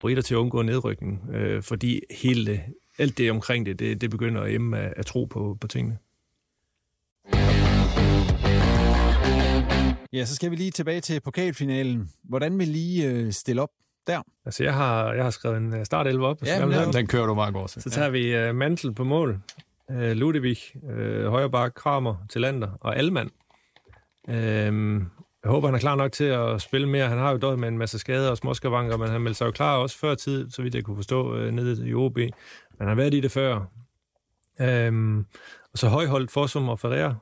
Favoritter til at undgå nedrykning, øh, fordi hele alt det omkring det, det, det begynder at emme at, at tro på, på tingene. Ja, så skal vi lige tilbage til pokalfinalen. Hvordan vil lige øh, stille op der? Altså, jeg har, jeg har skrevet en øh, startelve op. Ja, men den, den kører du meget godt. Så tager ja. vi uh, Mantel på mål, uh, Ludvig, uh, Højrebak, Kramer, Tillander og Alman. Uh, jeg håber, han er klar nok til at spille mere. Han har jo døjet med en masse skader og småskavanker, men han meldte sig jo klar også før tid, så vidt jeg kunne forstå, uh, nede i OB. Men han har været i det før. Uh, og så Højholdt, Fossum og Ferrer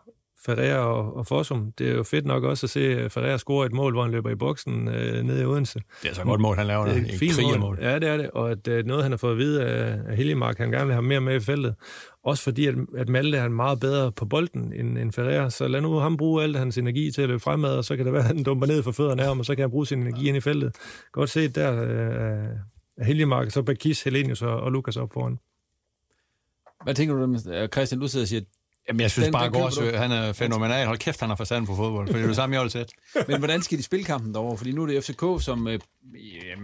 Ferreira og, og Fossum. Det er jo fedt nok også at se Ferreira score et mål, hvor han løber i boksen øh, nede i Odense. Det er så godt mål, han laver. Det er et fint mål. Ja, det er det. Og at, øh, noget, han har fået at vide af, af Helgemark, han gerne vil have mere med i feltet. Også fordi, at, at Malte er meget bedre på bolden end, end Ferreira. Så lad nu ham bruge alt hans energi til at løbe fremad, og så kan det være, at han dumper ned for fødderne af ham, og så kan han bruge sin energi ind i feltet. Godt set der øh, Helgemark, så Bakis, Helenius og, og Lukas op foran. Hvad tænker du, Christian, du sidder og siger, Jamen, jeg synes den, bare, Gårds, han er fænomenal. Hold kæft, han har forstand på fodbold, for det er det samme, jeg sætte. Men hvordan skal de spille kampen derovre? Fordi nu er det FCK, som... Øh,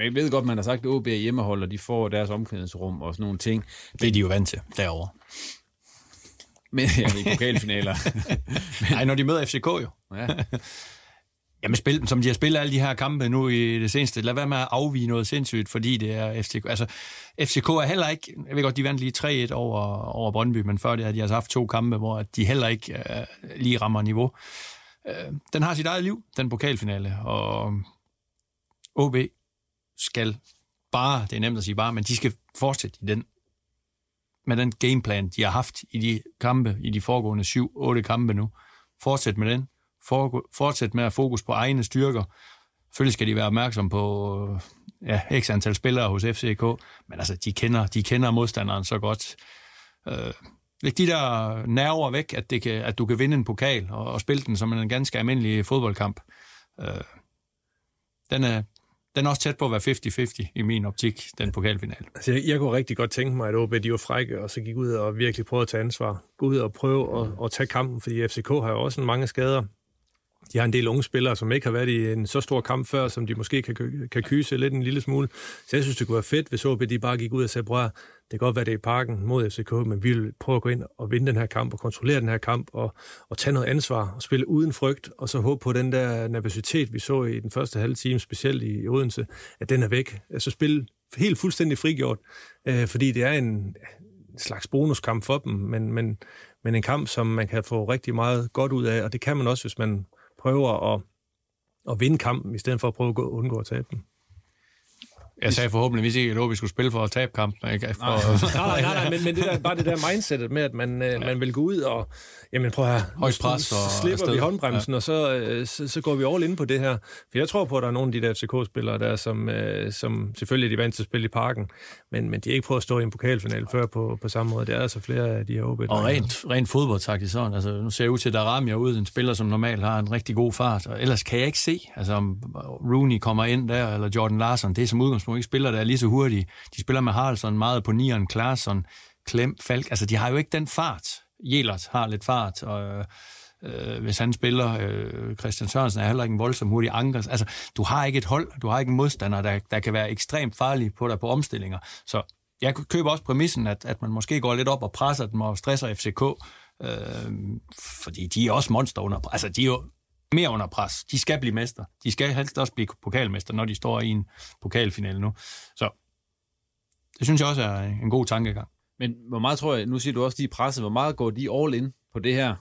jeg ved godt, man har sagt, at OB er hjemmehold, og de får deres omklædningsrum og sådan nogle ting. Det er de jo vant til derovre. Men ja, i pokalfinaler. Nej, når de møder FCK jo. Ja. Jamen, spil, som de har spillet alle de her kampe nu i det seneste, lad være med at afvige noget sindssygt, fordi det er FCK. Altså, FCK er heller ikke, jeg ved godt, de vandt lige 3-1 over, over Brøndby, men før det har de altså haft to kampe, hvor de heller ikke øh, lige rammer niveau. Øh, den har sit eget liv, den pokalfinale, og OB skal bare, det er nemt at sige bare, men de skal fortsætte i den med den gameplan, de har haft i de kampe, i de foregående 7-8 kampe nu. Fortsæt med den fortsætte med at fokus på egne styrker. Selvfølgelig skal de være opmærksom på øh, ja, x antal spillere hos FCK, men altså, de kender, de kender modstanderen så godt. Øh, læg de der nerver væk, at, det kan, at du kan vinde en pokal og, og spille den som en ganske almindelig fodboldkamp. Øh, den, er, den er også tæt på at være 50-50 i min optik, den pokalfinale. Altså, jeg, jeg kunne rigtig godt tænke mig, at OB de var frække, og så gik ud og virkelig prøvede at tage ansvar. Gå ud og prøve at, at tage kampen, fordi FCK har jo også mange skader de har en del unge spillere, som ikke har været i en så stor kamp før, som de måske kan, kan kyse lidt en lille smule. Så jeg synes, det kunne være fedt, hvis OB de bare gik ud og sagde, bror, det kan godt være, det er i parken mod FCK, men vi vil prøve at gå ind og vinde den her kamp og kontrollere den her kamp og, og tage noget ansvar og spille uden frygt, og så håbe på den der nervøsitet, vi så i den første halve time, specielt i Odense, at den er væk. Altså spille helt fuldstændig frigjort, øh, fordi det er en, slags bonuskamp for dem, men, men, men en kamp, som man kan få rigtig meget godt ud af, og det kan man også, hvis man prøver at, at vinde kampen, i stedet for at prøve at undgå at tabe den. Jeg sagde forhåbentlig ikke, at vi skulle spille for at tabe kampen. Ikke? For... nej, nej, nej, nej, men, men det der, bare det der mindsetet med, at man, øh, ja. man vil gå ud og, jamen prøv at Højt pres og slipper afsted. vi håndbremsen, ja. og så, øh, så, så, går vi all in på det her. For jeg tror på, at der er nogle af de der FCK-spillere der, som, øh, som selvfølgelig er de vant til at spille i parken, men, men de er ikke prøvet at stå i en pokalfinal før på, på samme måde. Det er altså flere af de her OB. Og rent, rent fodboldtaktisk sådan, altså nu ser jeg ud til, at Darami ud, en spiller, som normalt har en rigtig god fart, og ellers kan jeg ikke se, altså om Rooney kommer ind der, eller Jordan Larson, det er som udgangspunkt ikke spiller, der er lige så hurtige. De spiller med Haraldsson meget på nieren, Klaarsson, Klem, Falk, altså de har jo ikke den fart, Jelert har lidt fart, og øh, hvis han spiller, øh, Christian Sørensen er heller ikke en voldsom hurtig anker. Altså, du har ikke et hold, du har ikke en modstander, der, der kan være ekstremt farlig på dig på omstillinger. Så jeg køber også præmissen, at, at man måske går lidt op og presser dem og stresser FCK, øh, fordi de er også monster under Altså, de er jo mere under pres. De skal blive mester. De skal helst også blive pokalmester, når de står i en pokalfinale nu. Så det synes jeg også er en god tankegang. Men hvor meget tror jeg, nu siger du også, de er presset, hvor meget går de all in på det her?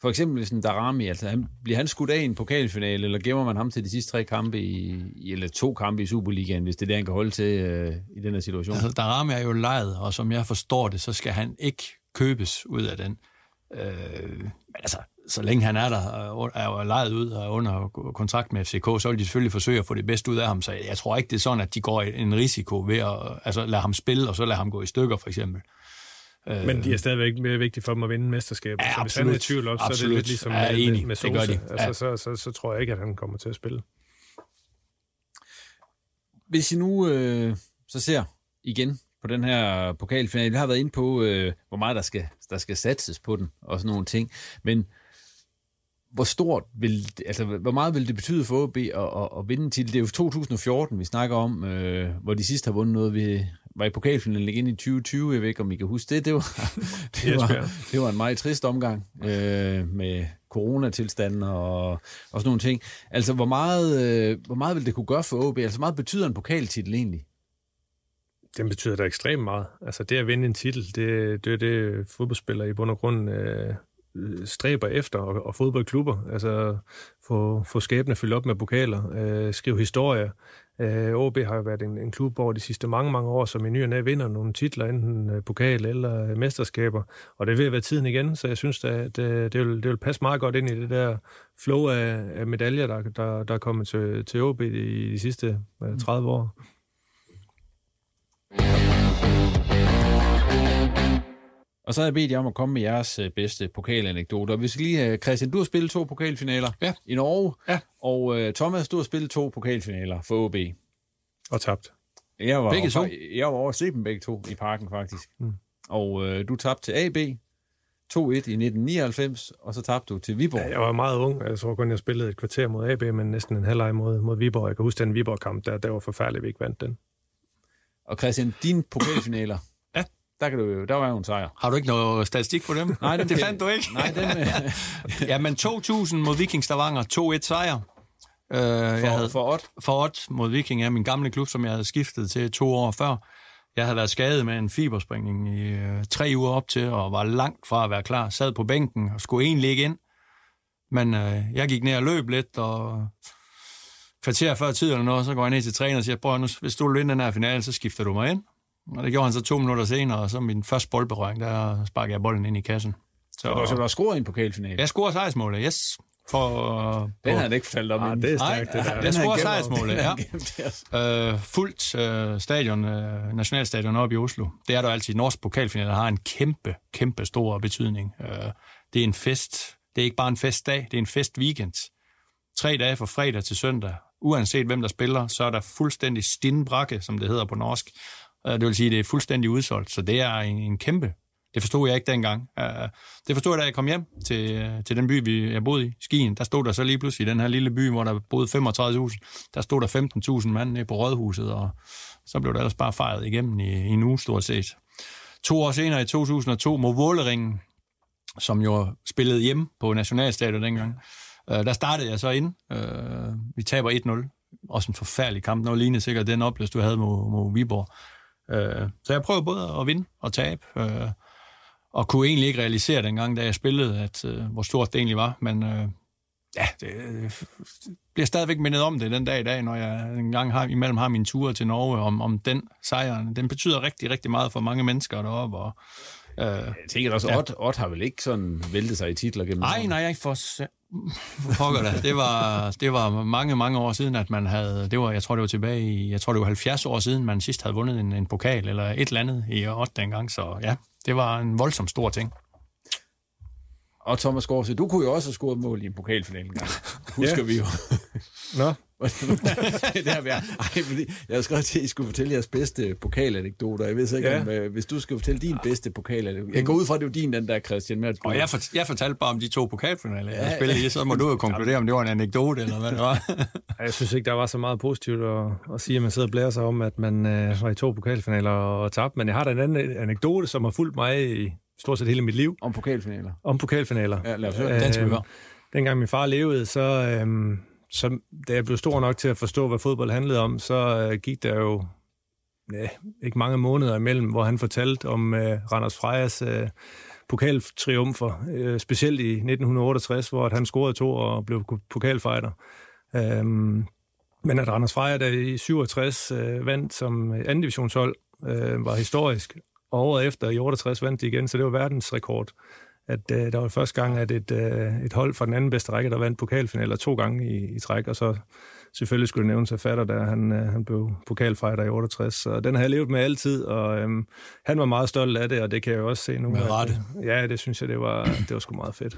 For eksempel hvis en Darami, altså han, bliver han skudt af i en pokalfinale, eller gemmer man ham til de sidste tre kampe, i, eller to kampe i Superligaen, hvis det er det, han kan holde til øh, i den her situation? Altså Darami er jo lejet, og som jeg forstår det, så skal han ikke købes ud af den. Øh, men altså, så længe han er der, er lejet ud og under kontrakt med FCK, så vil de selvfølgelig forsøge at få det bedste ud af ham. Så jeg tror ikke, det er sådan, at de går en risiko ved at altså, lade ham spille, og så lade ham gå i stykker, for eksempel. Men de er stadigvæk mere vigtige for dem at vinde mesterskabet. Ja, så hvis han er i tvivl op, absolut. så er det lidt ligesom ja, med, enig. med Sosa. Det gør de. Ja. Altså, så, så, så, tror jeg ikke, at han kommer til at spille. Hvis I nu øh, så ser igen på den her pokalfinale, vi har været inde på, øh, hvor meget der skal, der skal satses på den, og sådan nogle ting. Men hvor stort vil, altså hvor meget vil det betyde for OB at, at, at vinde titel? Det er jo 2014, vi snakker om, øh, hvor de sidste har vundet noget. Vi var i pokalfinalen igen i 2020, jeg ved ikke, om I kan huske det. Det var, det var, det var en meget trist omgang øh, med coronatilstanden og, og sådan nogle ting. Altså, hvor meget, øh, hvor meget vil det kunne gøre for OB? Altså, hvor meget betyder en pokaltitel egentlig? Den betyder da ekstremt meget. Altså det at vinde en titel, det, det er det fodboldspillere i bund og grund øh, stræber efter, og, og fodboldklubber. Altså få, få skæbne fyldt op med pokaler, øh, skrive historier. Øh, OB har jo været en, en klub over de sidste mange, mange år, som i ny og vinder nogle titler, enten øh, pokal eller øh, mesterskaber. Og det er ved at være tiden igen, så jeg synes, at det, det, vil, det vil passe meget godt ind i det der flow af, af medaljer, der, der, der er kommet til, til OB i de sidste øh, 30 år. Og så har jeg bedt jer om at komme med jeres øh, bedste pokalanekdoter. Hvis vi lige, øh, Christian, du har spillet to pokalfinaler Ja. i Norge, Ja. og øh, Thomas, du har spillet to pokalfinaler for OB. Og tabt. Jeg var, Begge to? Jeg var over at se dem begge to i parken, faktisk. Mm. Og øh, du tabte til AB 2-1 i 1999, og så tabte du til Viborg. Ja, jeg var meget ung. Jeg tror kun, jeg spillede et kvarter mod AB, men næsten en halvleg mod, mod Viborg. Jeg kan huske den Viborg-kamp, der, der var forfærdeligt, vi ikke vandt den. Og Christian, dine pokalfinaler. Der, kan du, der var jo en sejr. Har du ikke noget statistik på dem? Nej, dem det fandt du ikke. Nej, den, øh, Jamen 2000 mod Viking Stavanger, 2-1 sejr. Uh, jeg havde, for Ott. for Ott mod Viking er min gamle klub, som jeg havde skiftet til to år før. Jeg havde været skadet med en fiberspringning i øh, tre uger op til, og var langt fra at være klar. Sad på bænken og skulle egentlig ikke ind. Men øh, jeg gik ned og løb lidt, og kvarter før tid eller noget, så går jeg ned til træner og siger, prøv nu, hvis du vil vinde den her finale, så skifter du mig ind. Og det gjorde han så to minutter senere, og så min første boldberøring, der sparkede jeg bolden ind i kassen. Så, så du har scoret i en pokalfinale. Jeg scorer sejrsmålet, yes. For, Den havde han ikke fortalt om. Ah, inden. det er Nej, stærkt, det der. jeg scorer sejrsmålet, Den ja. Øh, fuldt øh, stadion, øh, nationalstadion oppe i Oslo. Det er der altid. Norsk pokalfinale har en kæmpe, kæmpe stor betydning. Øh, det er en fest. Det er ikke bare en festdag, det er en fest weekend. Tre dage fra fredag til søndag. Uanset hvem der spiller, så er der fuldstændig stinbrakke, som det hedder på norsk. Øh, det vil sige, det er fuldstændig udsolgt. Så det er en, en kæmpe. Det forstod jeg ikke dengang. Øh, det forstod jeg, da jeg kom hjem til, øh, til den by, vi, jeg boede i, Skien. Der stod der så lige pludselig i den her lille by, hvor der boede 35.000. Der stod der 15.000 mand nede på rådhuset, og så blev der ellers bare fejret igennem i, i en uge stort set. To år senere i 2002 mod Våleringen, som jo spillede hjemme på Nationalstadion dengang, øh, der startede jeg så ind. Øh, vi taber 1-0. Også en forfærdelig kamp. Noget lignende sikkert den oplevelse, du havde mod, mod Viborg. Øh, så jeg prøvede både at vinde og tabe. Øh, og kunne egentlig ikke realisere dengang, da jeg spillede, at øh, hvor stort det egentlig var. Men øh, ja, det øh, bliver stadigvæk mindet om det den dag i dag, når jeg engang har, imellem har mine ture til Norge om, om den sejr. Den betyder rigtig, rigtig meget for mange mennesker deroppe. Og, øh, Jeg tænker også, Ja. Ott, Ott har vel ikke sådan væltet sig i titler gennem Nej, nej, jeg for pokker da. Det var, det var mange, mange år siden, at man havde, det var, jeg tror det var tilbage i, jeg tror det var 70 år siden, man sidst havde vundet en, en pokal eller et eller andet i 8 dengang, så ja, det var en voldsom stor ting. Og Thomas Gårdse, du kunne jo også have scoret mål i en pokalfinale engang. Husker Ja. vi jo. Nå, det ej, fordi jeg har skrevet til, at I skulle fortælle jeres bedste pokalanekdoter. Jeg ved så ikke, Ja. om, øh, hvis du skal fortælle din bedste pokalanekdote. Jeg går ud fra, at det er jo din, den der, Christian. Med, at du, Og jeg, fort, jeg fortalte bare om de to pokalfinaler, jeg Ja, spillede i, så må du jo konkludere, om det var en anekdote, eller hvad det var. jeg synes ikke, der var så meget positivt at, at sige, at man sidder og blærer sig om, at man øh, var i to pokalfinaler og tabte. Men jeg har da en anden anekdote, som har fulgt mig i stort set hele mit liv. Om pokalfinaler. Om pokalfinaler. Ja, lad os høre skal vi høre. Dengang min far levede, så, øhm, så da jeg blev stor nok til at forstå, hvad fodbold handlede om, så øh, gik der jo øh, ikke mange måneder imellem, hvor han fortalte om øh, Randers Frejas øh, pokaltriumfer, øh, specielt i 1968, hvor at han scorede to og blev pokalfighter. Øh, men at Randers Freja der i 67 øh, vandt som anden divisionshold, øh, var historisk. Og året efter i 68 vandt de igen, så det var verdensrekord. At øh, der var første gang, at et, øh, et hold fra den anden bedste række, der vandt pokalfinaler to gange i, i træk, og så selvfølgelig skulle det nævnes af fatter, da han, øh, han blev pokalfighter i 68. Så den har jeg levet med altid, og øhm, han var meget stolt af det, og det kan jeg jo også se nu. Med rette. øh, Ja, det synes jeg, det var, det var sgu meget fedt.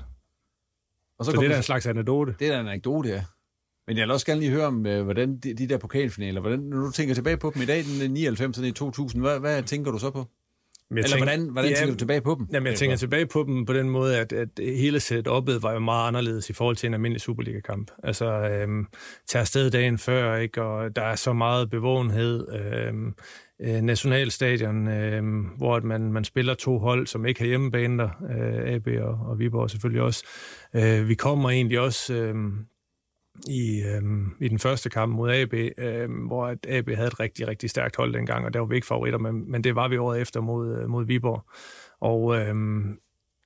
Og Så, så det er da en slags anekdote. Det er da en anekdote, ja. Men jeg vil også gerne lige høre om, øh, hvordan de, de der pokalfinaler, hvordan, når du tænker tilbage på dem i dag, den 99 og i 2000, hvad, hvad tænker du så på? Eller tænker, hvordan, hvordan ja, tænker du tilbage på dem? Jamen, jeg tænker tilbage på dem på den måde, at, at hele setup'et var jo meget anderledes i forhold til en almindelig Superliga-kamp. Altså, øhm, tager afsted dagen før, ikke? og der er så meget bevågenhed. Øhm, øh, nationalstadion, øh, hvor at man, man spiller to hold, som ikke har hjemmebane der, øh, AB og, og Viborg selvfølgelig også. Øh, vi kommer egentlig også øh, i, øh, i den første kamp mod AB, øh, hvor at AB havde et rigtig, rigtig stærkt hold dengang, og der var vi ikke favoritter, men, men det var vi året efter mod, øh, mod Viborg. Og øh,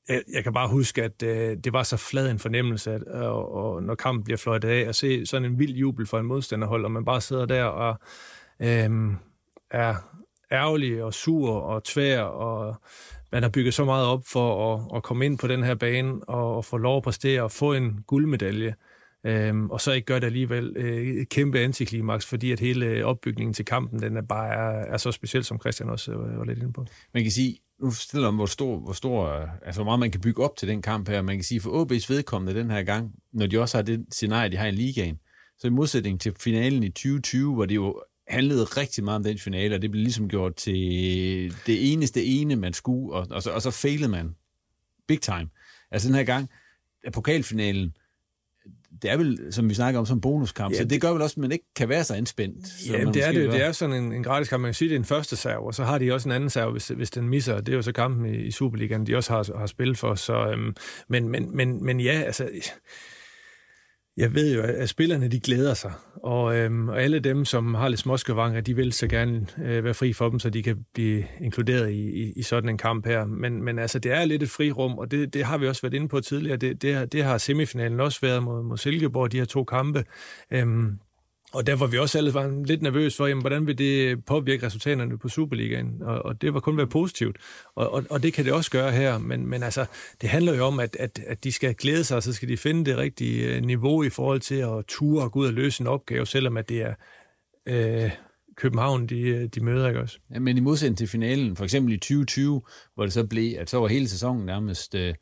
jeg, jeg kan bare huske, at øh, det var så flad en fornemmelse, at, og, og når kampen bliver fløjtet af, at se sådan en vild jubel for en modstanderhold, og man bare sidder der og øh, er ærgerlig og sur og tvær, og man har bygget så meget op for at, at komme ind på den her bane og, og få lov at præstere og få en guldmedalje. Øhm, og så ikke gør det alligevel øh, et kæmpe antiklimaks, fordi at hele øh, opbygningen til kampen, den er bare er, er så speciel, som Christian også øh, var lidt inde på. Man kan sige, nu stiller om, hvor stor, hvor stor, øh, altså hvor meget man kan bygge op til den kamp her. Man kan sige, for OB's vedkommende den her gang, når de også har det scenarie, de har i ligaen, så i modsætning til finalen i 2020, hvor det jo handlede rigtig meget om den finale, og det blev ligesom gjort til det eneste ene, man skulle, og, og, så, og så failede man big time. Altså den her gang, pokalfinalen, det er vel, som vi snakker om, som bonuskamp, ja, så det gør vel også, at man ikke kan være så anspændt. Ja, det er det. Det er sådan en, en gratis kamp. Man kan sige, det er en første serve, og så har de også en anden serve, hvis, hvis den misser. Det er jo så kampen i, i Superligaen, de også har, har spillet for. Så, øhm, men, men, men, men ja, altså jeg ved jo, at spillerne de glæder sig, og, øhm, og alle dem, som har lidt småskavanger, de vil så gerne øh, være fri for dem, så de kan blive inkluderet i, i, i sådan en kamp her. Men, men altså, det er lidt et frirum, og det, det har vi også været inde på tidligere. Det, det, det har semifinalen også været mod, mod Silkeborg, de her to kampe. Øhm, og der var vi også alle var lidt nervøse for, jamen, hvordan vil det påvirke resultaterne på Superligaen? Og, og det var kun være positivt. Og, og, og det kan det også gøre her. Men, men altså, det handler jo om, at, at, at de skal glæde sig, og så skal de finde det rigtige øh, niveau i forhold til at ture og gå ud og løse en opgave, selvom at det er øh, København, de, øh, de møder, ikke også? Ja, men i modsætning til finalen, for eksempel i 2020, hvor det så blev, at så var hele sæsonen nærmest... Øh,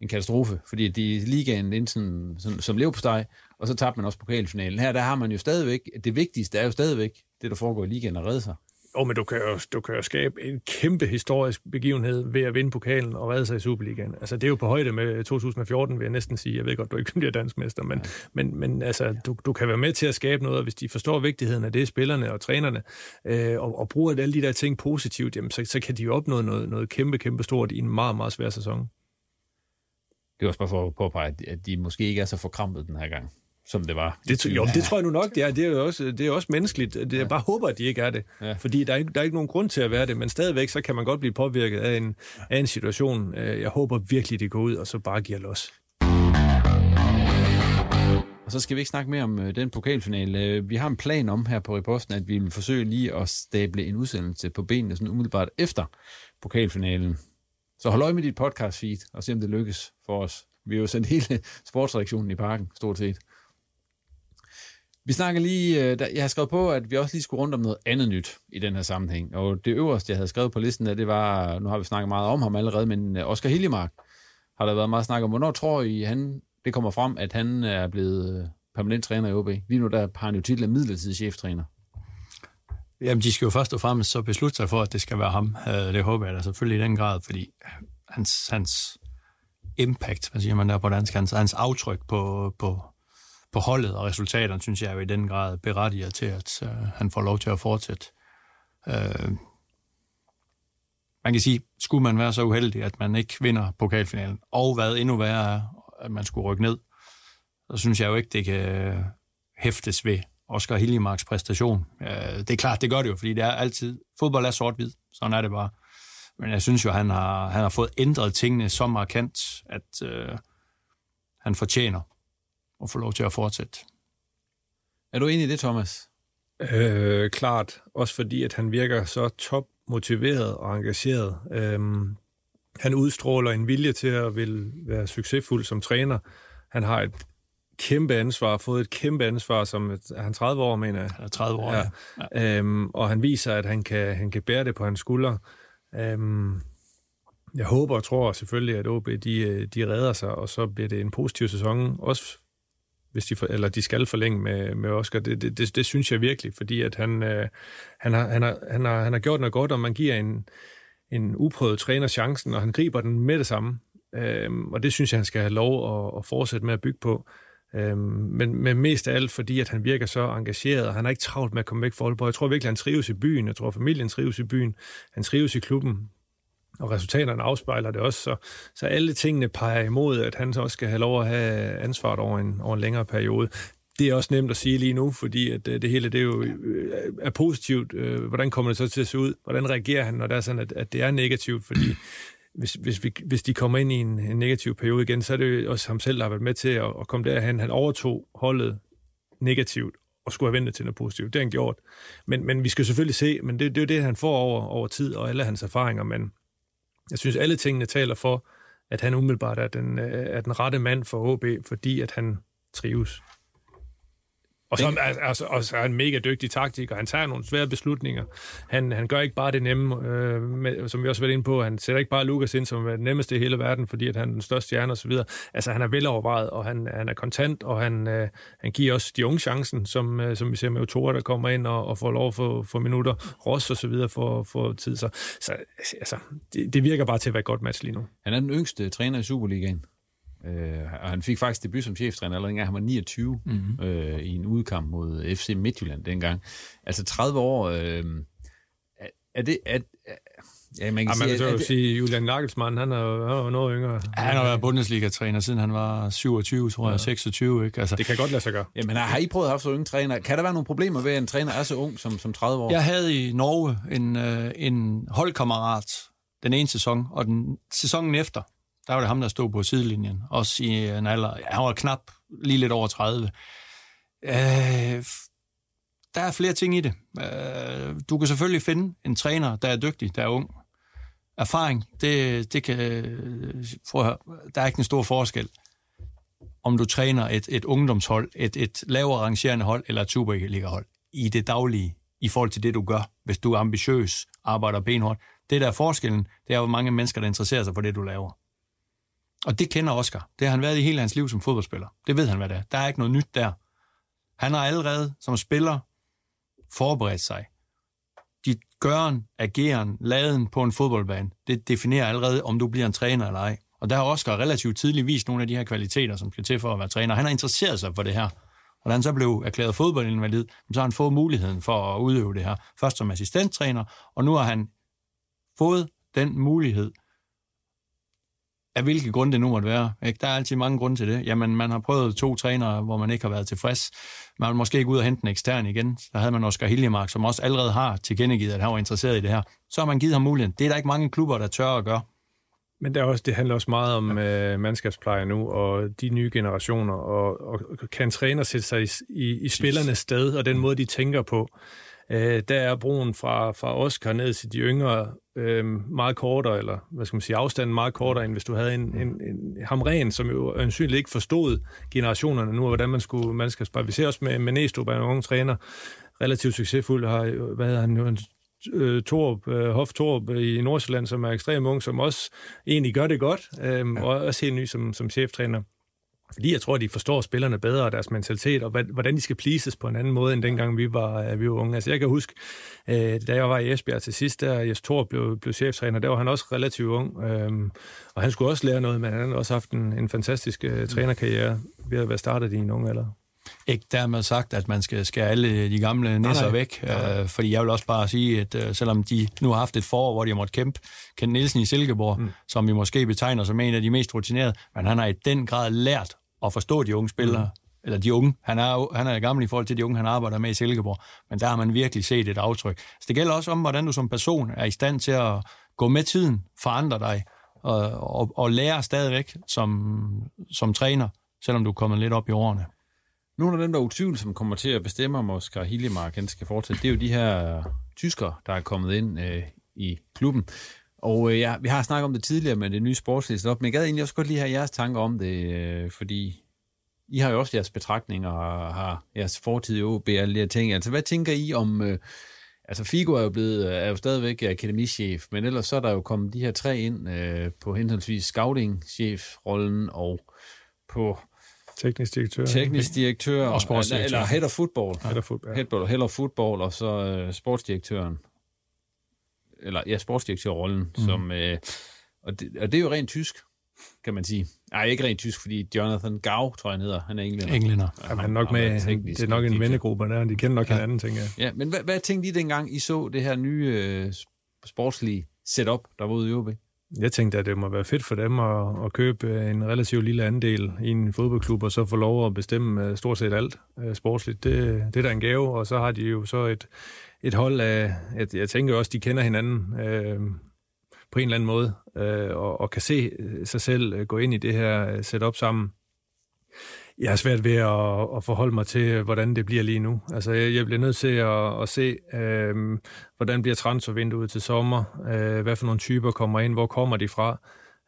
en katastrofe, fordi de ligaen ind sådan, sådan, som lever på steg, og så tabte man også pokalfinalen. Her der har man jo stadigvæk, det vigtigste er jo stadigvæk det, der foregår i ligaen at redde sig. Jo, men du kan jo, du kan jo skabe en kæmpe historisk begivenhed ved at vinde pokalen og redde sig i Superligaen. Altså, det er jo på højde med 2014, vil jeg næsten sige. Jeg ved godt, du ikke bliver dansmester, men, ja. men, men altså, du, du kan være med til at skabe noget, hvis de forstår vigtigheden af det, spillerne og trænerne, øh, og, og bruger alle de der ting positivt, jamen, så, så kan de jo opnå noget, noget kæmpe, kæmpe stort i en meget, meget svær sæson. Det er også bare for at påpege, at de måske ikke er så forkrampet den her gang som det var. Det, jo, det tror jeg nu nok, det er. Det er jo også, det er også menneskeligt. Det, jeg bare håber, at de ikke er det. Ja. Fordi der er, ikke, der er ikke nogen grund til at være det, men stadigvæk så kan man godt blive påvirket af en, af en situation. Øh, jeg håber virkelig, det går ud, og så bare giver los. Og så skal vi ikke snakke mere om øh, den pokalfinale. Øh, vi har en plan om her på Reposten, at vi vil forsøge lige at stable en udsendelse på benene sådan umiddelbart efter pokalfinalen. Så hold øje med dit podcast feed og se, om det lykkes for os. Vi har jo sendt hele sportsreaktionen i parken, stort set. Vi snakker lige, øh, jeg har skrevet på, at vi også lige skulle rundt om noget andet nyt i den her sammenhæng. Og det øverste, jeg havde skrevet på listen, der, det var, nu har vi snakket meget om ham allerede, men øh, Oscar Hiljemark har der været meget snak om. Hvornår tror I, han, det kommer frem, at han er blevet øh, permanent træner i OB? Lige nu der har han jo titlen midlertidig cheftræner. Jamen, de skal jo først og fremmest så beslutte sig for, at det skal være ham. Øh, det håber jeg da selvfølgelig i den grad, fordi hans, hans impact, hvad siger man der på dansk, hans, hans aftryk på, på, på holdet og resultaterne, synes jeg jo i den grad berettiger til, at øh, han får lov til at fortsætte. Øh, man kan sige, skulle man være så uheldig, at man ikke vinder pokalfinalen, og hvad endnu værre er, at man skulle rykke ned, så synes jeg jo ikke, det kan øh, hæftes ved Oscar Hiljemarks præstation. Øh, det er klart, det gør det jo, fordi det er altid, fodbold er sort-hvid, sådan er det bare. Men jeg synes jo, han har, han har fået ændret tingene så markant, at øh, han fortjener at få lov til at fortsætte. Er du enig i det, Thomas? Øh, klart. Også fordi, at han virker så top motiveret og engageret. Øhm, han udstråler en vilje til at vil være succesfuld som træner. Han har et kæmpe ansvar, fået et kæmpe ansvar som et, er han 30 år, mener jeg. Ja, 30 år, ja. ja. Øhm, og han viser, at han kan, han kan bære det på hans skuldre. Øhm, jeg håber og tror selvfølgelig, at OB de, de redder sig, og så bliver det en positiv sæson, også hvis de, for, eller de skal forlænge med, med Oscar. Det, det, det, det synes jeg virkelig, fordi at han, øh, han, har, han, har, han, har, han har gjort noget godt, og man giver en, en uprøvet træner chancen, og han griber den med det samme. Øhm, og det synes jeg, han skal have lov at, at fortsætte med at bygge på. Øhm, men, men mest af alt, fordi at han virker så engageret, og han er ikke travlt med at komme væk fra Aalborg. Jeg tror virkelig, han trives i byen. Jeg tror, familien trives i byen. Han trives i klubben. Og resultaterne afspejler det også. Så, så alle tingene peger imod, at han så også skal have lov at have ansvaret over en, over en længere periode. Det er også nemt at sige lige nu, fordi at øh, det hele det er jo øh, er positivt. Øh, hvordan kommer det så til at se ud? Hvordan reagerer han, når det er sådan, at, at det er negativt? Fordi hvis, hvis, vi, hvis de kommer ind i en, en negativ periode igen, så er det jo også ham selv, der har været med til at, at komme derhen. Han overtog holdet negativt og skulle have ventet til noget positivt. Det har han gjort. Men, men vi skal selvfølgelig se, men det, det er jo det, han får over, over tid og alle hans erfaringer. Men jeg synes, alle tingene taler for, at han umiddelbart er den, øh, er den rette mand for HB, fordi at han trives. Og så altså, også er en mega dygtig taktiker. Han tager nogle svære beslutninger. Han, han gør ikke bare det nemme, øh, med, som vi også har været inde på. Han sætter ikke bare Lukas ind som det nemmeste i hele verden, fordi at han er den største stjerne osv. Altså, han er velovervejet, og han, han er kontant, og han, øh, han giver også de unge chancen, som, øh, som vi ser med Otora, der kommer ind og, og får lov for, for minutter. Ross og så videre for, for tid. Så, så altså, det, det virker bare til at være et godt match lige nu. Han er den yngste træner i Superligaen. Øh, og han fik faktisk debut som cheftræner allerede engang han var 29 mm-hmm. øh, i en udkamp mod FC Midtjylland dengang. Altså 30 år, øh, er det... Er, Ja, man kan ja, sige, man kan sige, Julian Nagelsmann, han er jo noget yngre. Ja, han har været Bundesliga-træner, siden han var 27, tror jeg, ja. 26. Ikke? Altså, det kan godt lade sig gøre. Jamen, har I prøvet at have så unge træner? Kan der være nogle problemer ved, at en træner er så ung som, som 30 år? Jeg havde i Norge en, øh, en holdkammerat den ene sæson, og den sæsonen efter, der var det ham, der stod på sidelinjen. Også i en alder, han var knap lige lidt over 30. Øh, der er flere ting i det. Øh, du kan selvfølgelig finde en træner, der er dygtig, der er ung. Erfaring, det, det kan... Prøv at høre, der er ikke en stor forskel om du træner et, et ungdomshold, et, et lavere rangerende hold eller et Superliga-hold i det daglige, i forhold til det, du gør, hvis du er ambitiøs, arbejder benhårdt. Det der er forskellen, det er, hvor mange mennesker, der interesserer sig for det, du laver. Og det kender Oscar. Det har han været i hele hans liv som fodboldspiller. Det ved han, hvad det er. Der er ikke noget nyt der. Han har allerede som spiller forberedt sig. Dit gøren, ageren, laden på en fodboldbane, det definerer allerede, om du bliver en træner eller ej. Og der har Oscar relativt tidligt vist nogle af de her kvaliteter, som skal til for at være træner. Han har interesseret sig for det her. Og da han så blev erklæret fodboldinvalid, så har han fået muligheden for at udøve det her. Først som assistenttræner, og nu har han fået den mulighed af hvilke grunde det nu måtte være. Ikke? Der er altid mange grunde til det. Jamen, man har prøvet to trænere, hvor man ikke har været tilfreds. Man vil måske ikke ud og hente en ekstern igen. Der havde man Oscar Hiljemark, som også allerede har tilkendegivet, at han var interesseret i det her. Så har man givet ham muligheden. Det er der ikke mange klubber, der tør at gøre. Men det, er også, det handler også meget om ja. øh, mandskabspleje nu, og de nye generationer, og, og kan træner sætte sig i, i, i spillernes sted, og den måde, de tænker på. Øh, der er broen fra, fra Oscar ned til de yngre øh, meget kortere, eller hvad skal man sige, afstanden meget kortere, end hvis du havde en, en, en Hamren, som jo ansynligt ikke forstod generationerne nu, og hvordan man skulle, man skal spare. Vi ser også med, med Næstrup, en unge træner, relativt succesfuld, har, hvad hedder han nu, øh, Torp, øh, Hof Torp i Nordsjælland, som er ekstremt ung, som også egentlig gør det godt, øh, ja. og også helt ny som, som cheftræner. Fordi jeg tror, at de forstår spillerne bedre og deres mentalitet, og hvordan de skal pleases på en anden måde, end dengang vi var, øh, vi var unge. Altså jeg kan huske, øh, da jeg var i Esbjerg til sidst, der Jes Thor blev, blev cheftræner, der var han også relativt ung, øhm, og han skulle også lære noget, men han har også haft en, en fantastisk uh, trænerkarriere ved at være startet i en ung alder. Ikke dermed sagt, at man skal skære alle de gamle nisser nej, væk, nej. Øh, fordi jeg vil også bare sige, at øh, selvom de nu har haft et forår, hvor de har måttet kæmpe, Ken Nielsen i Silkeborg, mm. som vi måske betegner som en af de mest rutinerede, men han har i den grad lært at forstå de unge spillere, mm. eller de unge. Han er, han er gammel i forhold til de unge, han arbejder med i Silkeborg, men der har man virkelig set et aftryk. Så det gælder også om, hvordan du som person er i stand til at gå med tiden, forandre dig, og, og, og lære stadigvæk som, som træner, selvom du er kommet lidt op i årene. Nogle af dem, der utvivl, som kommer til at bestemme, om Oscar Hiljemark skal fortsætte, det er jo de her tyskere, der er kommet ind øh, i klubben. Og øh, ja, vi har snakket om det tidligere med det nye sportsliste op, men jeg gad egentlig også godt lige have jeres tanker om det, øh, fordi I har jo også jeres betragtninger og har jeres fortid i OB og alle de her ting. Altså, hvad tænker I om... Øh, altså, Figo er jo, blevet, er jo stadigvæk akademichef, men ellers så er der jo kommet de her tre ind øh, på henholdsvis scouting-chef-rollen og på Teknisk direktør. Teknisk direktør. Og sportsdirektør. Eller head of football. Head of football, head, of football og så uh, sportsdirektøren. Eller ja, sportsdirektørrollen, mm. som, øh, og, det, og det er jo rent tysk, kan man sige. Nej, ikke rent tysk, fordi Jonathan Gau, tror jeg, han hedder. Han er englænder. Englænder. Ja, han er nok med, det er nok en vennegruppe der, de kender nok ja. hinanden, tænker jeg. Ja, men hvad, hvad tænkte I dengang, I så det her nye øh, sportslige setup, der var ude i OB? Jeg tænkte, at det må være fedt for dem at, at købe en relativt lille andel i en fodboldklub, og så få lov at bestemme øh, stort set alt uh, sportsligt. Det, det er da en gave, og så har de jo så et, et hold af, jeg, jeg tænker også, de kender hinanden øh, på en eller anden måde, øh, og, og kan se øh, sig selv øh, gå ind i det her øh, setup sammen jeg har svært ved at, at forholde mig til, hvordan det bliver lige nu. Altså, jeg, jeg bliver nødt til at, at se, øh, hvordan bliver transfervinduet til sommer, øh, hvad for nogle typer kommer ind, hvor kommer de fra.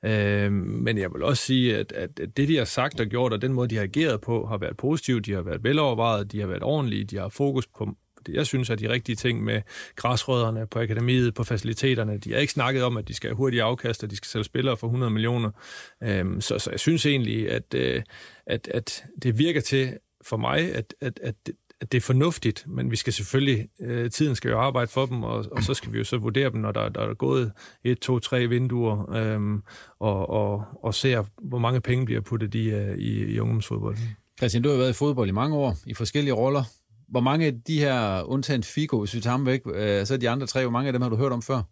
Øh, men jeg vil også sige, at, at det, de har sagt og gjort, og den måde, de har ageret på, har været positivt, de har været velovervejet, de har været ordentlige, de har fokus på jeg synes er de rigtige ting med græsrødderne på akademiet, på faciliteterne. De har ikke snakket om, at de skal have hurtige afkast, og de skal sælge spillere for 100 millioner. Øhm, så, så jeg synes egentlig, at, øh, at, at det virker til for mig, at, at, at, at det er fornuftigt, men vi skal selvfølgelig, øh, tiden skal jo arbejde for dem, og, og så skal vi jo så vurdere dem, når der, der er gået et, to, tre vinduer, øhm, og, og, og se, hvor mange penge bliver puttet i, øh, i, i ungdomsfodbold. Christian, du har været i fodbold i mange år, i forskellige roller hvor mange af de her, undtagen Figo, hvis vi tager ham væk, øh, så de andre tre, hvor mange af dem har du hørt om før?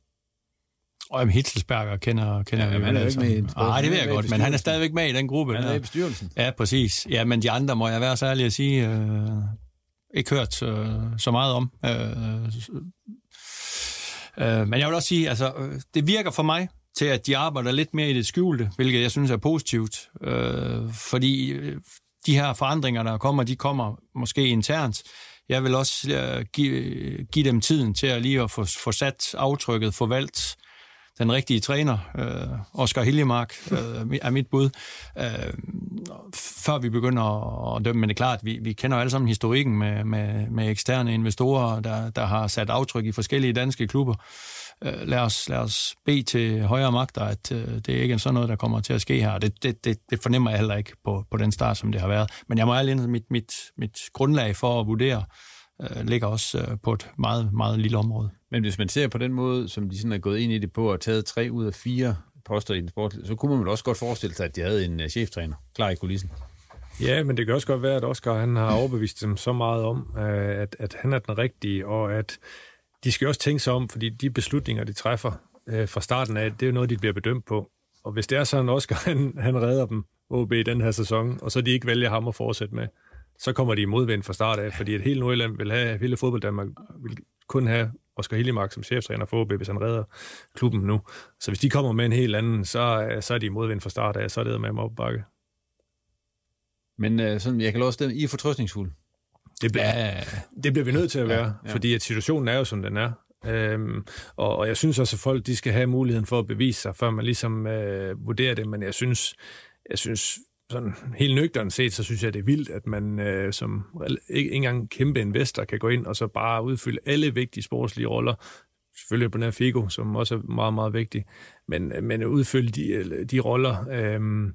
Og jamen, Hitzelsberger kender, kender ja, vi han er ikke med Nej, det ved jeg godt, men han er stadigvæk med i den gruppe. Han er i bestyrelsen. Ja, præcis. Ja, men de andre må jeg være særlig at sige, øh, ikke hørt øh, så meget om. Øh, øh, men jeg vil også sige, altså, øh, det virker for mig til, at de arbejder lidt mere i det skjulte, hvilket jeg synes er positivt. Øh, fordi øh, de her forandringer, der kommer, de kommer måske internt. Jeg vil også øh, give, give dem tiden til at lige at få, få sat aftrykket, få valgt den rigtige træner, øh, Oscar Hiljemark, øh, er mit bud, øh, før vi begynder at dømme. Men det er klart, vi, vi kender alle sammen historikken med, med, med eksterne investorer, der, der har sat aftryk i forskellige danske klubber øh, lad, os, lad os bede til højere magter, at øh, det er ikke sådan noget, der kommer til at ske her. Det, det, det, det fornemmer jeg heller ikke på, på den start, som det har været. Men jeg må ærlig mit, mit, mit grundlag for at vurdere øh, ligger også øh, på et meget, meget lille område. Men hvis man ser på den måde, som de sådan er gået ind i det på, og taget tre ud af fire poster i den sport, så kunne man vel også godt forestille sig, at de havde en uh, cheftræner klar i kulissen. Ja, men det kan også godt være, at Oscar han har overbevist dem så meget om, at, at han er den rigtige, og at de skal også tænke sig om, fordi de beslutninger, de træffer øh, fra starten af, det er jo noget, de bliver bedømt på. Og hvis det er sådan, Oscar han, han redder dem, OB, i den her sæson, og så de ikke vælger ham at fortsætte med, så kommer de i modvind fra start af, fordi et helt Nordjylland vil have, hele fodbold Danmark vil kun have Oscar Hillemark som cheftræner for OB, hvis han redder klubben nu. Så hvis de kommer med en helt anden, så, øh, så er de i modvind fra start af, så er det med dem op bakke. Men øh, sådan, jeg kan også stemme, I er fortrøstningsfulde. Det bliver, ja. det bliver vi nødt til at være, ja, ja. fordi at situationen er jo, som den er. Øhm, og, og jeg synes også, at folk de skal have muligheden for at bevise sig, før man ligesom øh, vurderer det, men jeg synes, jeg synes sådan helt nøgternt set, så synes jeg, det er vildt, at man øh, som ikke engang kæmpe investor kan gå ind og så bare udfylde alle vigtige sportslige roller. Selvfølgelig på den her Figo, som også er meget, meget vigtig, men, men udfylde de, de roller, øh,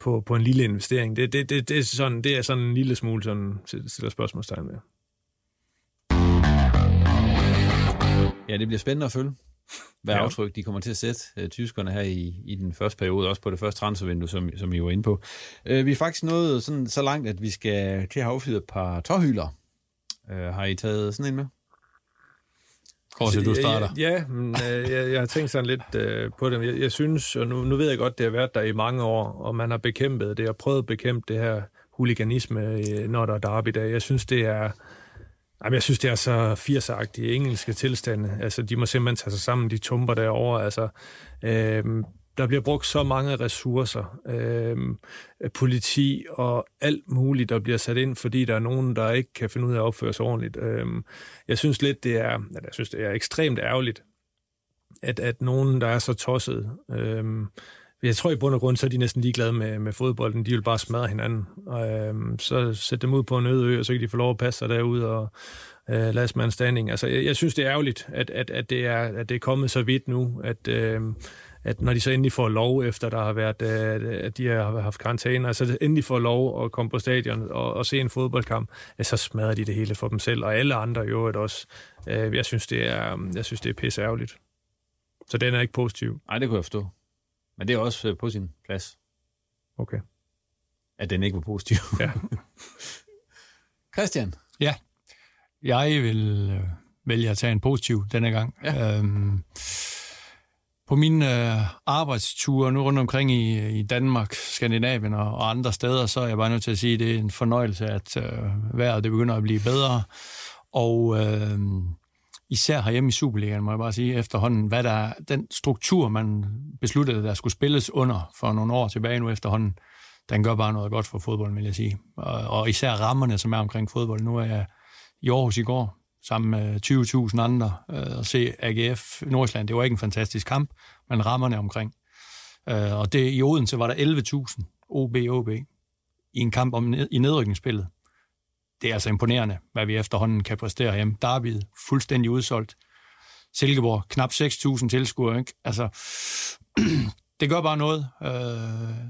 på, på en lille investering. Det, det, det, det, er, sådan, det er sådan en lille smule, sådan, stiller spørgsmålstegn med. Ja, det bliver spændende at følge, hvad ja. aftryk de kommer til at sætte uh, tyskerne her i, i den første periode, også på det første transfervindue, som, som I var inde på. Uh, vi er faktisk nået sådan, så langt, at vi skal til at have affyret et par tårhylder. Uh, har I taget sådan en med? Korsi, du starter. Ja, ja men, øh, jeg, jeg har tænkt sådan lidt øh, på det. Jeg, jeg synes, og nu, nu ved jeg godt, det har været der i mange år, og man har bekæmpet det, og prøvet at bekæmpe det her huliganisme, øh, når der er derby dag. Jeg synes, det er... Jamen, jeg synes, det er så firsagtige engelske tilstande. Altså, de må simpelthen tage sig sammen, de tumper derovre. Altså, øh, der bliver brugt så mange ressourcer, øh, politi og alt muligt, der bliver sat ind, fordi der er nogen, der ikke kan finde ud af at opføre sig ordentligt. Øh, jeg synes lidt, det er, jeg synes, det er ekstremt ærgerligt, at, at nogen, der er så tosset, øh, jeg tror i bund og grund, så er de næsten ligeglade med, med fodbolden. De vil bare smadre hinanden. Og, øh, så sætte dem ud på en øde ø, og så kan de få lov at passe sig derude og øh, last man standing. Altså, jeg, jeg synes, det er ærgerligt, at, at, at, det er, at det er kommet så vidt nu, at, øh, at når de så endelig får lov, efter der har været, øh, at de har haft karantæne, altså endelig får lov at komme på stadion og, og se en fodboldkamp, så smadrer de det hele for dem selv, og alle andre jo også. Øh, jeg synes, det er, jeg synes, det er pisse ærgerligt. Så den er ikke positiv? Nej, det kunne jeg forstå. Men det er også øh, på sin plads. Okay. At den ikke var positiv. Ja. Christian? Ja, jeg vil vælge at tage en positiv denne gang. Ja. Øhm, på mine øh, arbejdsture nu rundt omkring i, i Danmark, Skandinavien og, og andre steder, så er jeg bare nødt til at sige, at det er en fornøjelse, at øh, vejret det begynder at blive bedre. Og øh, især herhjemme i Superligaen, må jeg bare sige, efterhånden, hvad der den struktur, man besluttede, der skulle spilles under for nogle år tilbage nu efterhånden, den gør bare noget godt for fodbold, vil jeg sige. Og, og især rammerne, som er omkring fodbold. Nu er jeg i Aarhus i går, sammen med 20.000 andre, øh, og se AGF Nordsjælland. Det var ikke en fantastisk kamp, men rammerne omkring. Øh, og det, i Odense var der 11.000 OB-OB i en kamp om, i nedrykningsspillet. Det er altså imponerende, hvad vi efterhånden kan præstere hjemme. Derby fuldstændig udsolgt. Silkeborg, knap 6.000 tilskuere. Ikke? Altså, det gør bare noget. Øh,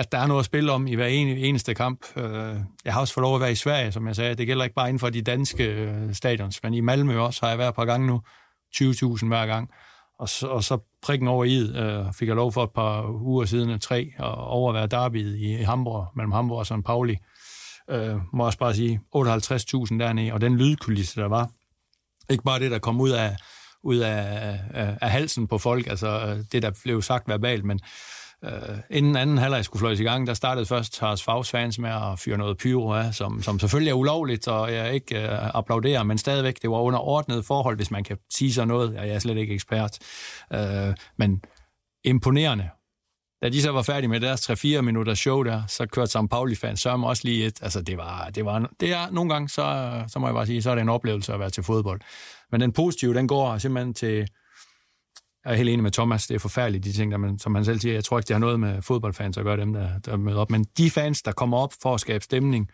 at der er noget at spille om i hver eneste kamp. Øh, jeg har også fået lov at være i Sverige, som jeg sagde. Det gælder ikke bare inden for de danske øh, stadions, men i Malmø også har jeg været et par gange nu. 20.000 hver gang. Og så, og så prikken over i øh, fik jeg lov for et par uger siden af tre at overvære derbyet i, i Hamburg, mellem Hamburg og St. Pauli. Øh, må også bare sige, 58.000 dernede, og den lydkulisse, der var. Ikke bare det, der kom ud af, ud af, af, af halsen på folk, altså øh, det, der blev sagt verbalt, men Øh, inden anden halvleg skulle fløjes i gang, der startede først Haras Favs fans med at fyre noget pyro af, som, som selvfølgelig er ulovligt, og jeg ikke øh, applauderer, men stadigvæk, det var under ordnet forhold, hvis man kan sige sådan noget. Jeg er slet ikke ekspert. Øh, men imponerende. Da de så var færdige med deres 3-4 minutter show der, så kørte Sam Pauli-fans sørme også lige et. Altså, det var, det var, det er nogle gange, så, så må jeg bare sige, så er det en oplevelse at være til fodbold. Men den positive, den går simpelthen til, jeg er helt enig med Thomas, det er forfærdeligt, de ting, der man, som han selv siger. Jeg tror ikke, det har noget med fodboldfans at gøre, dem der, der møder op. Men de fans, der kommer op for at skabe stemning,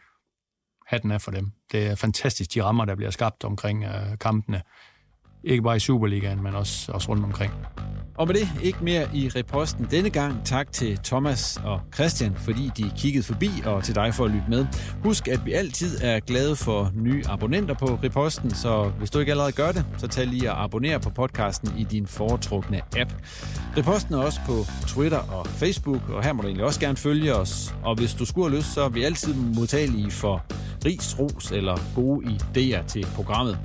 hatten er for dem. Det er fantastisk, de rammer, der bliver skabt omkring øh, kampene. Ikke bare i Superligaen, men også, også rundt omkring. Og med det ikke mere i reposten denne gang. Tak til Thomas og Christian, fordi de kiggede forbi, og til dig for at lytte med. Husk, at vi altid er glade for nye abonnenter på reposten, så hvis du ikke allerede gør det, så tag lige og abonner på podcasten i din foretrukne app. Reposten er også på Twitter og Facebook, og her må du egentlig også gerne følge os. Og hvis du skulle have lyst, så er vi altid modtagelige for ris, ros eller gode idéer til programmet.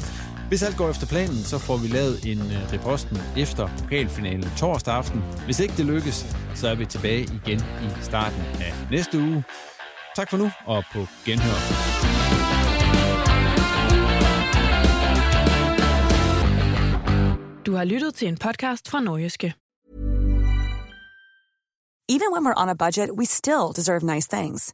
Hvis alt går efter planen, så får vi lavet en uh, reposten efter pokalfinalen torsdag aften. Hvis ikke det lykkes, så er vi tilbage igen i starten af næste uge. Tak for nu, og på genhør. Du har lyttet til en podcast fra Nordjyske. Even when we're on a budget, we still deserve nice things.